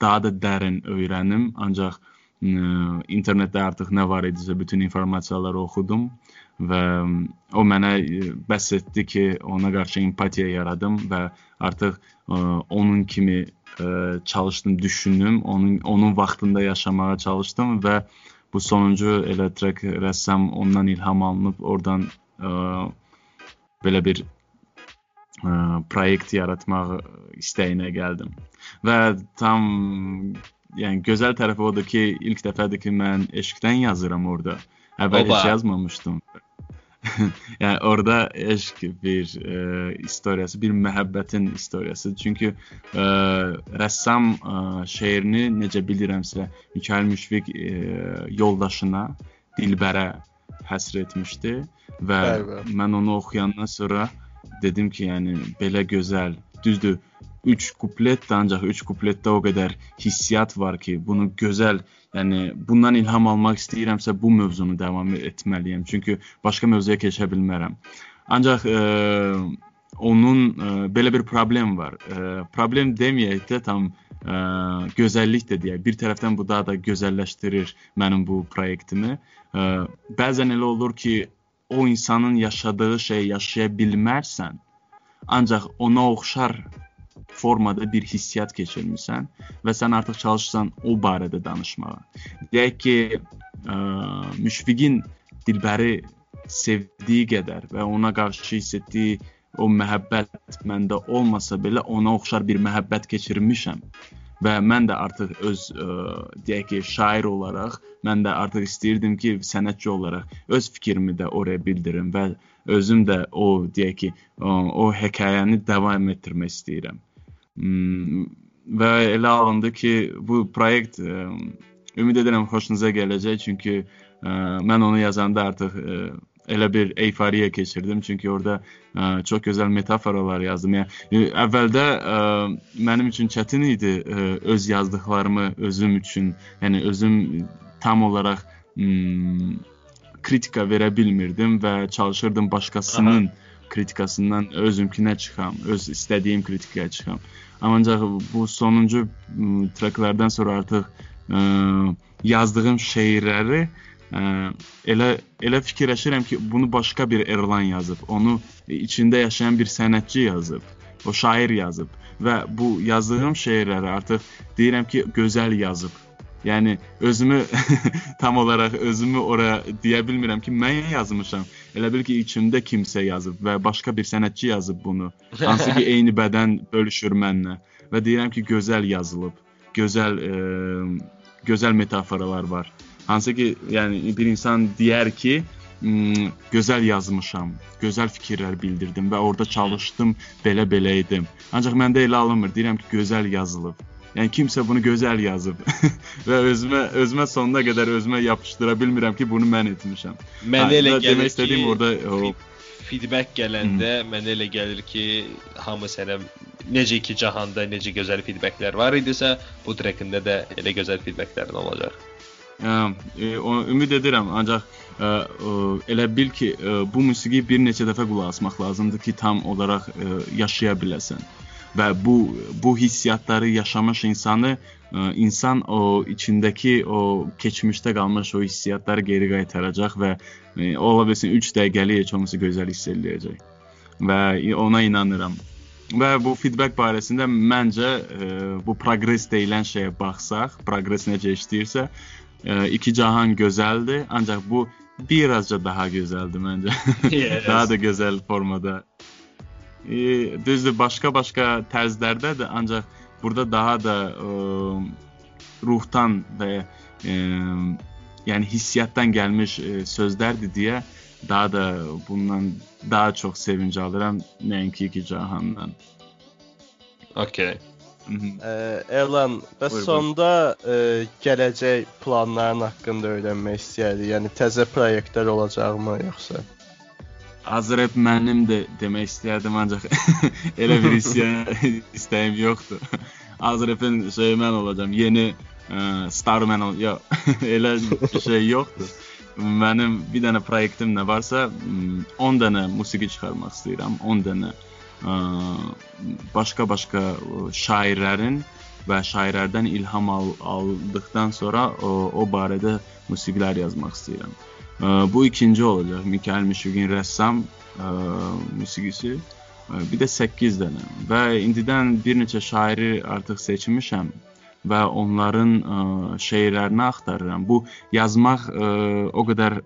S7: daha da dərin öyrənim, ancaq e, internetdə artıq nə var idisə bütün informasiyaları oxudum və o mənə e, bəs etdi ki, ona qarşı empatiya yaradım və artıq e, onun kimi e, çalışdım, düşündüm, onun onun vaxtında yaşamağa çalışdım və bu sonuncu elə track rəssam ondan ilham alınıb oradan ə, belə bir ə, proyekt yaratmaq istəyinə gəldim. Və tam yəni gözəl tərəfi odur ki, ilk dəfədir ki, mən eşqdən yazıram orada. Əvvəl
S3: Oba.
S7: heç yazmamışdım. yəni orada eşq bir e, istoriyası, bir məhəbbətin istoriyası. Çünki e, rəssam e, şeirini necə bilirəmsə Mikail Müşfiq e, yoldaşına Dilbərə həsr etmişdi və
S4: Bəli, bəli.
S7: mən onu oxuyandan sonra dedim ki, yəni belə gözəl, düzdür 3 kuplet də ancaq 3 kupletdə o qədər hissiyat var ki, bunu gözəl, yəni bundan ilham almaq istəyirəmsə bu mövzunu davam etməliyəm. Çünki başqa mövzuya keçə bilmərəm. Ancaq e, onun e, belə bir problem var. E, problem deməyək də tam e, gözəllik də deyək. Bir tərəfdən bu daha da gözəlləşdirir mənim bu proyektimi. E, bəzən elə olur ki, o insanın yaşadığı şeyi yaşaya bilmərsən, ancaq ona oxşar formada bir hissiyat keçirmisən və sən artıq çalışırsan o barədə danışmağa. Deyək ki, ə, Müşfiqin Dilbəri sevdiyi qədər və ona qarşı hiss etdiyi o məhəbbət məndə olmasa belə ona oxşar bir məhəbbət keçirmişəm. Və mən də artıq öz ə, deyək ki, şair olaraq mən də artıq istəyirdim ki, sənətçi olaraq öz fikrimi də oraya bildirim və özüm də o deyək ki, o, o hekayəni davam etdirmək istəyirəm. Hmm, və elə alındı ki, bu proyekt ə, ümid edirəm xoşunuza gələcək. Çünki ə, mən onu yazanda artıq ə, elə bir eyfariya keçirdim. Çünki orada ə, çox gözəl metaforalar yazdım. Yəni ə, əvvəldə ə, mənim üçün çətin idi ə, öz yazdıqlarımı özüm üçün, yəni özüm tam olaraq m, kritika verə bilmirdim və çalışırdım başqasının kritikasından özümkünə çıxam, öz istədiyim kritikaya çıxam. Ancaq bu sonuncu m, tracklardan sonra artıq ə, yazdığım şeirləri ə, elə elə fikirləşirəm ki, bunu başqa bir Erlan yazıb, onu içində yaşayan bir sənətçi yazıb, o şair yazıb və bu yazdığım şeirləri artıq deyirəm ki, gözəl yazıb. Yəni özümü tam olaraq özümü ora deyə bilmirəm ki, mən yazmışam. Elə bil ki, içimdə kimsə yazıb və başqa bir sənətçi yazıb bunu. Hansı ki, eyni bədən bölüşür mənlə və deyirəm ki, gözəl yazılıb. Gözəl e, gözəl metaforalar var. Hansı ki, yəni bir insan deyər ki, m, gözəl yazmışam, gözəl fikirlər bildirdim və orada çalışdım, belə-belə idim. Ancaq məndə elə alınmır. Deyirəm ki, gözəl yazılıb. Yəni kimsə bunu gözəl yazıb və özümə özümə sonuna qədər özümə yapışdıra bilmirəm ki, bunu mən etmişəm.
S3: Mənə
S7: Hə,
S3: elə gəlir
S7: demək istədiyim
S3: ki,
S7: orada o
S3: feed- feedback gələndə mənə elə gəlir ki, hamı sənə necə ki cahanda necə gözəl feedbacklər var idisə, bu trekkində də elə gözəl feedbacklərin olacaq.
S7: E, o, ümid edirəm, ancaq ə, ə, elə bil ki, ə, bu musiqiyi bir neçə dəfə qulaq asmaq lazımdır ki, tam olaraq ə, yaşaya biləsən. Və bu bu hissiyatları yaşamış insanı ə, insan o içindəki o keçmişdə qalmış o hissiyatları geri qaytaracaq və ə, ola bilsin 3 dəqiqəlik heç olmasa gözəl hiss eləyəcək. Və ona inanıram. Və bu feedback barəsində məncə ə, bu progress deyilən şeyə baxsaq, progress necə işləyirsə, ə, iki cahan gözəldir, ancaq bu birazca daha gözəldir məncə.
S3: Yes.
S7: daha da gözəl formada. E, düzdür, başqa-başqa tərzdərdədir, ancaq burada daha da ə, ruhdan və ə, yəni hissiyatdan gəlmiş ə, sözlərdir deyə daha da bundan daha çox sevinc alıram nəinki iki cahandan.
S3: Okay.
S7: Mhm.
S4: Ə, Erlan, bəs
S7: Buyur,
S4: sonda ə, gələcək planların haqqında öyrənmək istəyərdik. Yəni təzə layihələr olacaqmı yoxsa?
S7: Azrep mənim də demək istəyərdim ancaq elə bir istəyim yoxdur. Azrepin şeyi mən olacağam. Yeni ə, star mən ol. Yox, elə şey yoxdur. mənim bir dənə proyektim nə varsa, m, 10 dənə musiqi çıxarmaq istəyirəm. 10 dənə başqa-başqa ə, şairlərin və şairlərdən ilham al aldıqdan sonra o, o barədə musiqilər yazmaq istəyirəm. Ə, bu ikinci olacaq. Mikail Mishugin rəssam ə, musiqisi. Ə, Bir də 8 dənə və indidən bir neçə şairi artıq seçmişəm və onların ə, şeirlərini axtarıram. Bu yazmaq ə, o qədər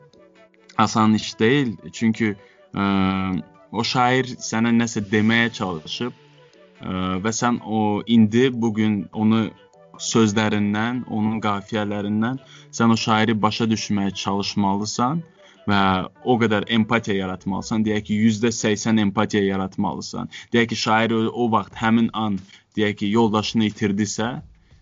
S7: asan iş deyil, çünki ə, o şair sənə nəsə deməyə çalışıb ə, və sən o indi bu gün onu sözlərindən, onun qafiyələrindən sən o şairi başa düşməyə çalışmalısan və o qədər empatiya yaratmalısan. Deyək ki, %80 empatiya yaratmalısan. Deyək ki, şair o, o vaxt həmin an deyək ki, yoldaşını itirdisə,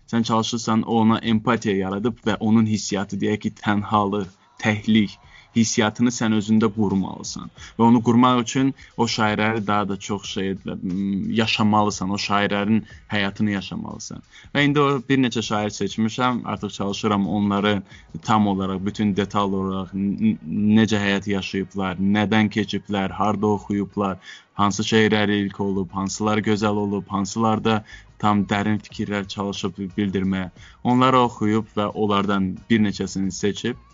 S7: sən çalışırsan ona empatiya yaradıb və onun hissiyatı deyək ki, tənhalıq, təhlik hissiyatını sən özündə qurmalısan. Və onu qurmaq üçün o şairləri daha da çox şey m, yaşamalısan, o şairlərin həyatını yaşamalısan. Və indi o bir neçə şair seçmişəm, artıq çalışıram onları tam olaraq, bütün detal olaraq necə həyat yaşayıblar, nədən keçiblər, harda oxuyublar, hansı şeirləri ilk olub, hansılar gözəl olub, hansılarda tam dərin fikirlər çalışıb bildirməyə. Onları oxuyub və onlardan bir neçəsini seçib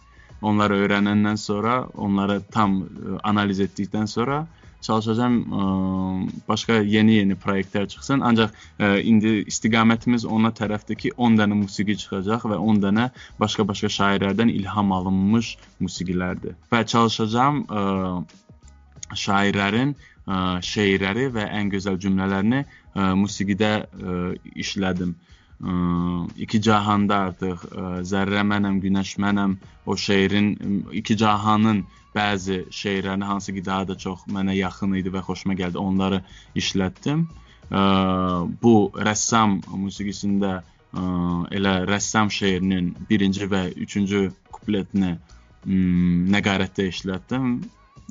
S7: onları öyrənəndən sonra, onları tam ə, analiz etdikdən sonra çalışacağam ə, başqa yeni-yeni layihələr çıxsın. Ancaq ə, indi istiqamətimiz ona tərəfdir ki, 10 dənə musiqi çıxacaq və 10 dənə başqa-başqa şairlərdən ilham alınmış musiqilərdir. Və çalışacağam ə, şairlərin ə, şeirləri və ən gözəl cümlələrini ə, musiqidə ə, işlədim. Ə, iki cahanda artıq zərrə mənəm, günəş mənəm o şeirin iki cahanın bəzi şeirlərini hansı ki daha da çox mənə yaxın idi və xoşuma gəldi. Onları işlətdim. Bu rəssam musiqisində elə rəssam şeirinin birinci və üçüncü kupletini nəqarətdə işlətdim.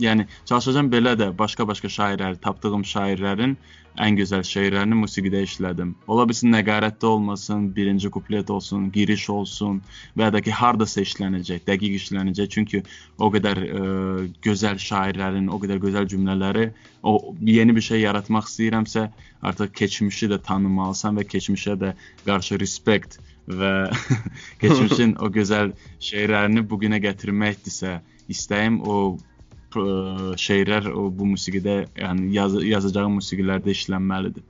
S7: Yəni çalışacağam belə də başqa-başqa şairlər, tapdığım şairlərin ən gözəl şeirlərini musiqidə işlədim. Ola bilsin nəqarətdə olmasın, birinci kuplet olsun, giriş olsun və ya da ki hardasa işlənəcək, dəqiq işlənəcək. Çünki o qədər ə, gözəl şairlərin, o qədər gözəl cümlələri, o yeni bir şey yaratmaq istəyirəmsə, artıq keçmişi də tanımalısan və keçmişə də qarşı respekt və keçmişin o gözəl şeirlərini bu günə gətirməkdirsə, istəyim o ə, şeirlər o bu musiqidə, yəni yaz yazacağım musiqilərdə işlənməlidir.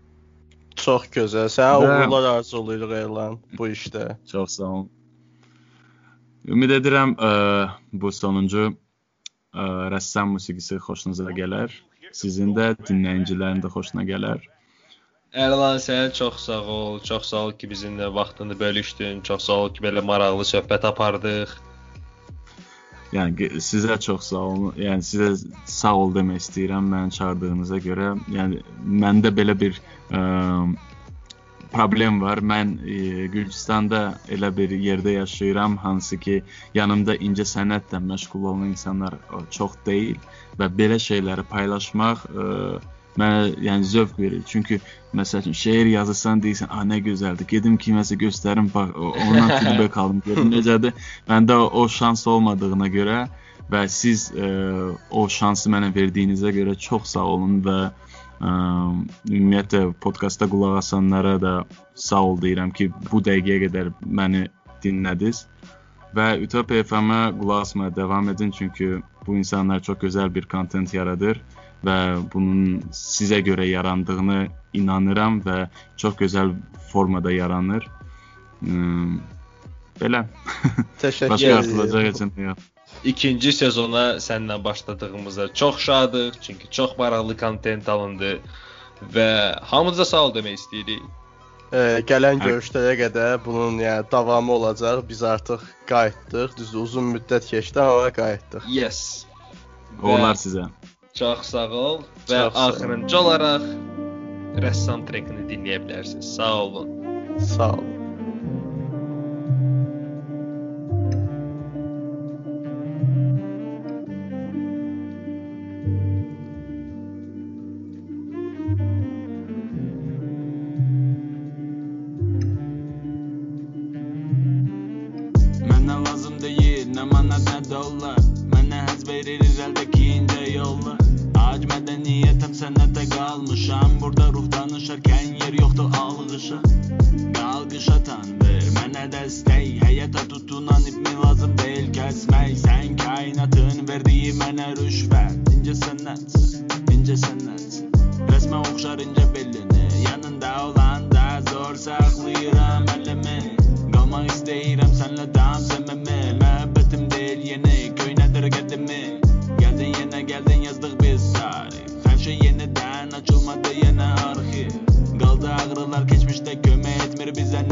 S4: Çox gözəl. Sənə
S7: Və-
S4: uğurlar arzulayırıq Elan bu işdə.
S7: Çox sağ olun. Ümid edirəm ə, bu sonuncu ə, rəssam musiqisi xoşunuza gələr. Sizin də dinləyicilərin də xoşuna gələr.
S3: Ərlan sən çox sağ ol. Çox sağ ol ki, bizimlə vaxtını bölüşdün. Çox sağ ol ki, belə maraqlı söhbət apardıq.
S7: Yəni sizə çox sağ olun. Yəni sizə sağ ol demək istəyirəm məni çağırdığınıza görə. Yəni məndə belə bir ə, problem var. Mən ə, Gürcüstanda elə bir yerdə yaşayıram, hansı ki, yanımda incəsənətlə məşğul olan insanlar ə, çox deyil və belə şeyləri paylaşmaq ə, mənə yəni zövq verir. Çünki məsəl üçün şeir yazırsan deyirsən, "A nə gözəldir. Gedim kiməsə göstərim, bax ondan feedback alım, görüm necədir." Məndə o, şans olmadığına görə və siz ə, o şansı mənə verdiyinizə görə çox sağ olun və ə, ümumiyyətlə podkastda qulaq asanlara da sağ ol deyirəm ki, bu dəqiqəyə qədər məni dinlədiniz. Və Utopia FM-ə qulaq asmaya davam edin çünki bu insanlar çox gözəl bir kontent yaradır və bunun sizə görə yarandığını inanıram və çox gözəl formada yaranır. Hmm, belə.
S4: Təşəkkür
S7: Başqa
S4: edirəm.
S7: artılacaq nə yox.
S3: İkinci sezona səninlə başladığımıza çox şadıq, çünki çox maraqlı kontent alındı və hamınıza sağ ol demək istəyirik.
S4: Ee, gələn
S7: Hər-
S4: görüşlərə qədər bunun yəni davamı olacaq. Biz artıq qayıtdıq. Düzdür, uzun müddət keçdi amma qayıtdıq.
S3: Yes.
S7: Uğurlar sizə.
S3: Çox sağ ol və
S4: Çox
S3: axırıncı olaraq rəssam trekini dinləyə bilərsiniz. Sağ olun.
S4: Sağ olun.
S7: Agralar geçmişte köme etmir bize